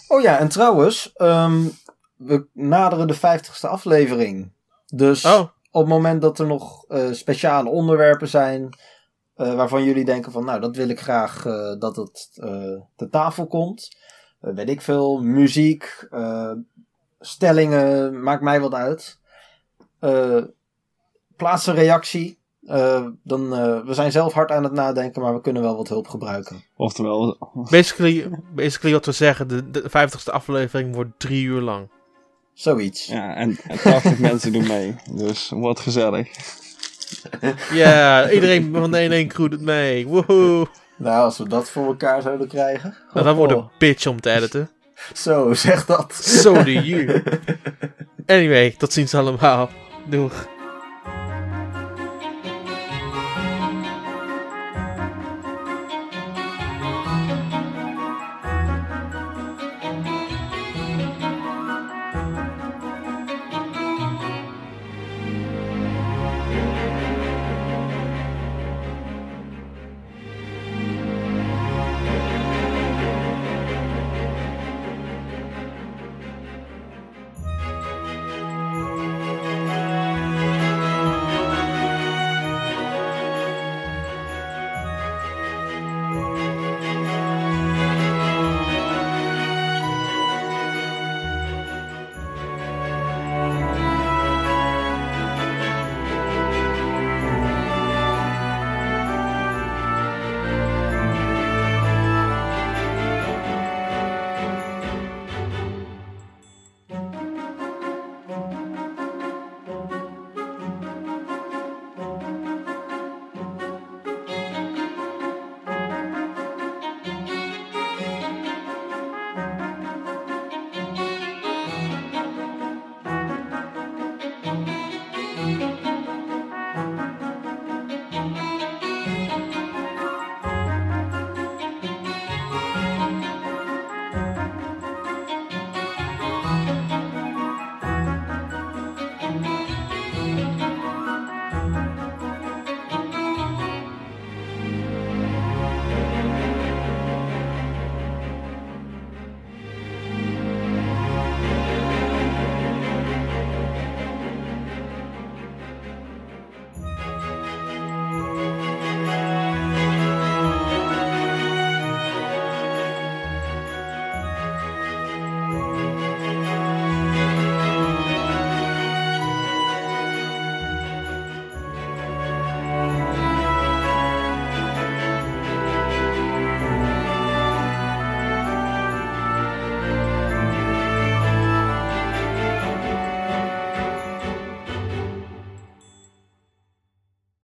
Oh ja, en trouwens, ehm, we naderen de 50ste aflevering. Dus Oh, op het moment dat er nog eh, speciale onderwerpen zijn. eh, waarvan jullie denken van, nou, dat wil ik graag eh, dat het eh te tafel komt. Weet ik veel, muziek, eh, stellingen, maakt mij wat uit. Eh, plaats een reactie. Eh, dan, eh, we zijn zelf hard aan het nadenken, maar we kunnen wel wat hulp gebruiken. Oftewel, basically, basically wat we zeggen, de, de 50ste aflevering wordt drie uur lang. Zoiets. ja, en, en 80 mensen doen mee. Dus wordt gezellig. Ja, iedereen van de 1-1 crew doet mee. Woehoe. Nou, als we dat voor elkaar zouden krijgen. Nou, dat wordt Oh, een bitch om te editen. Zo, zeg dat. Zo do you. Anyway, tot ziens allemaal. Doeg.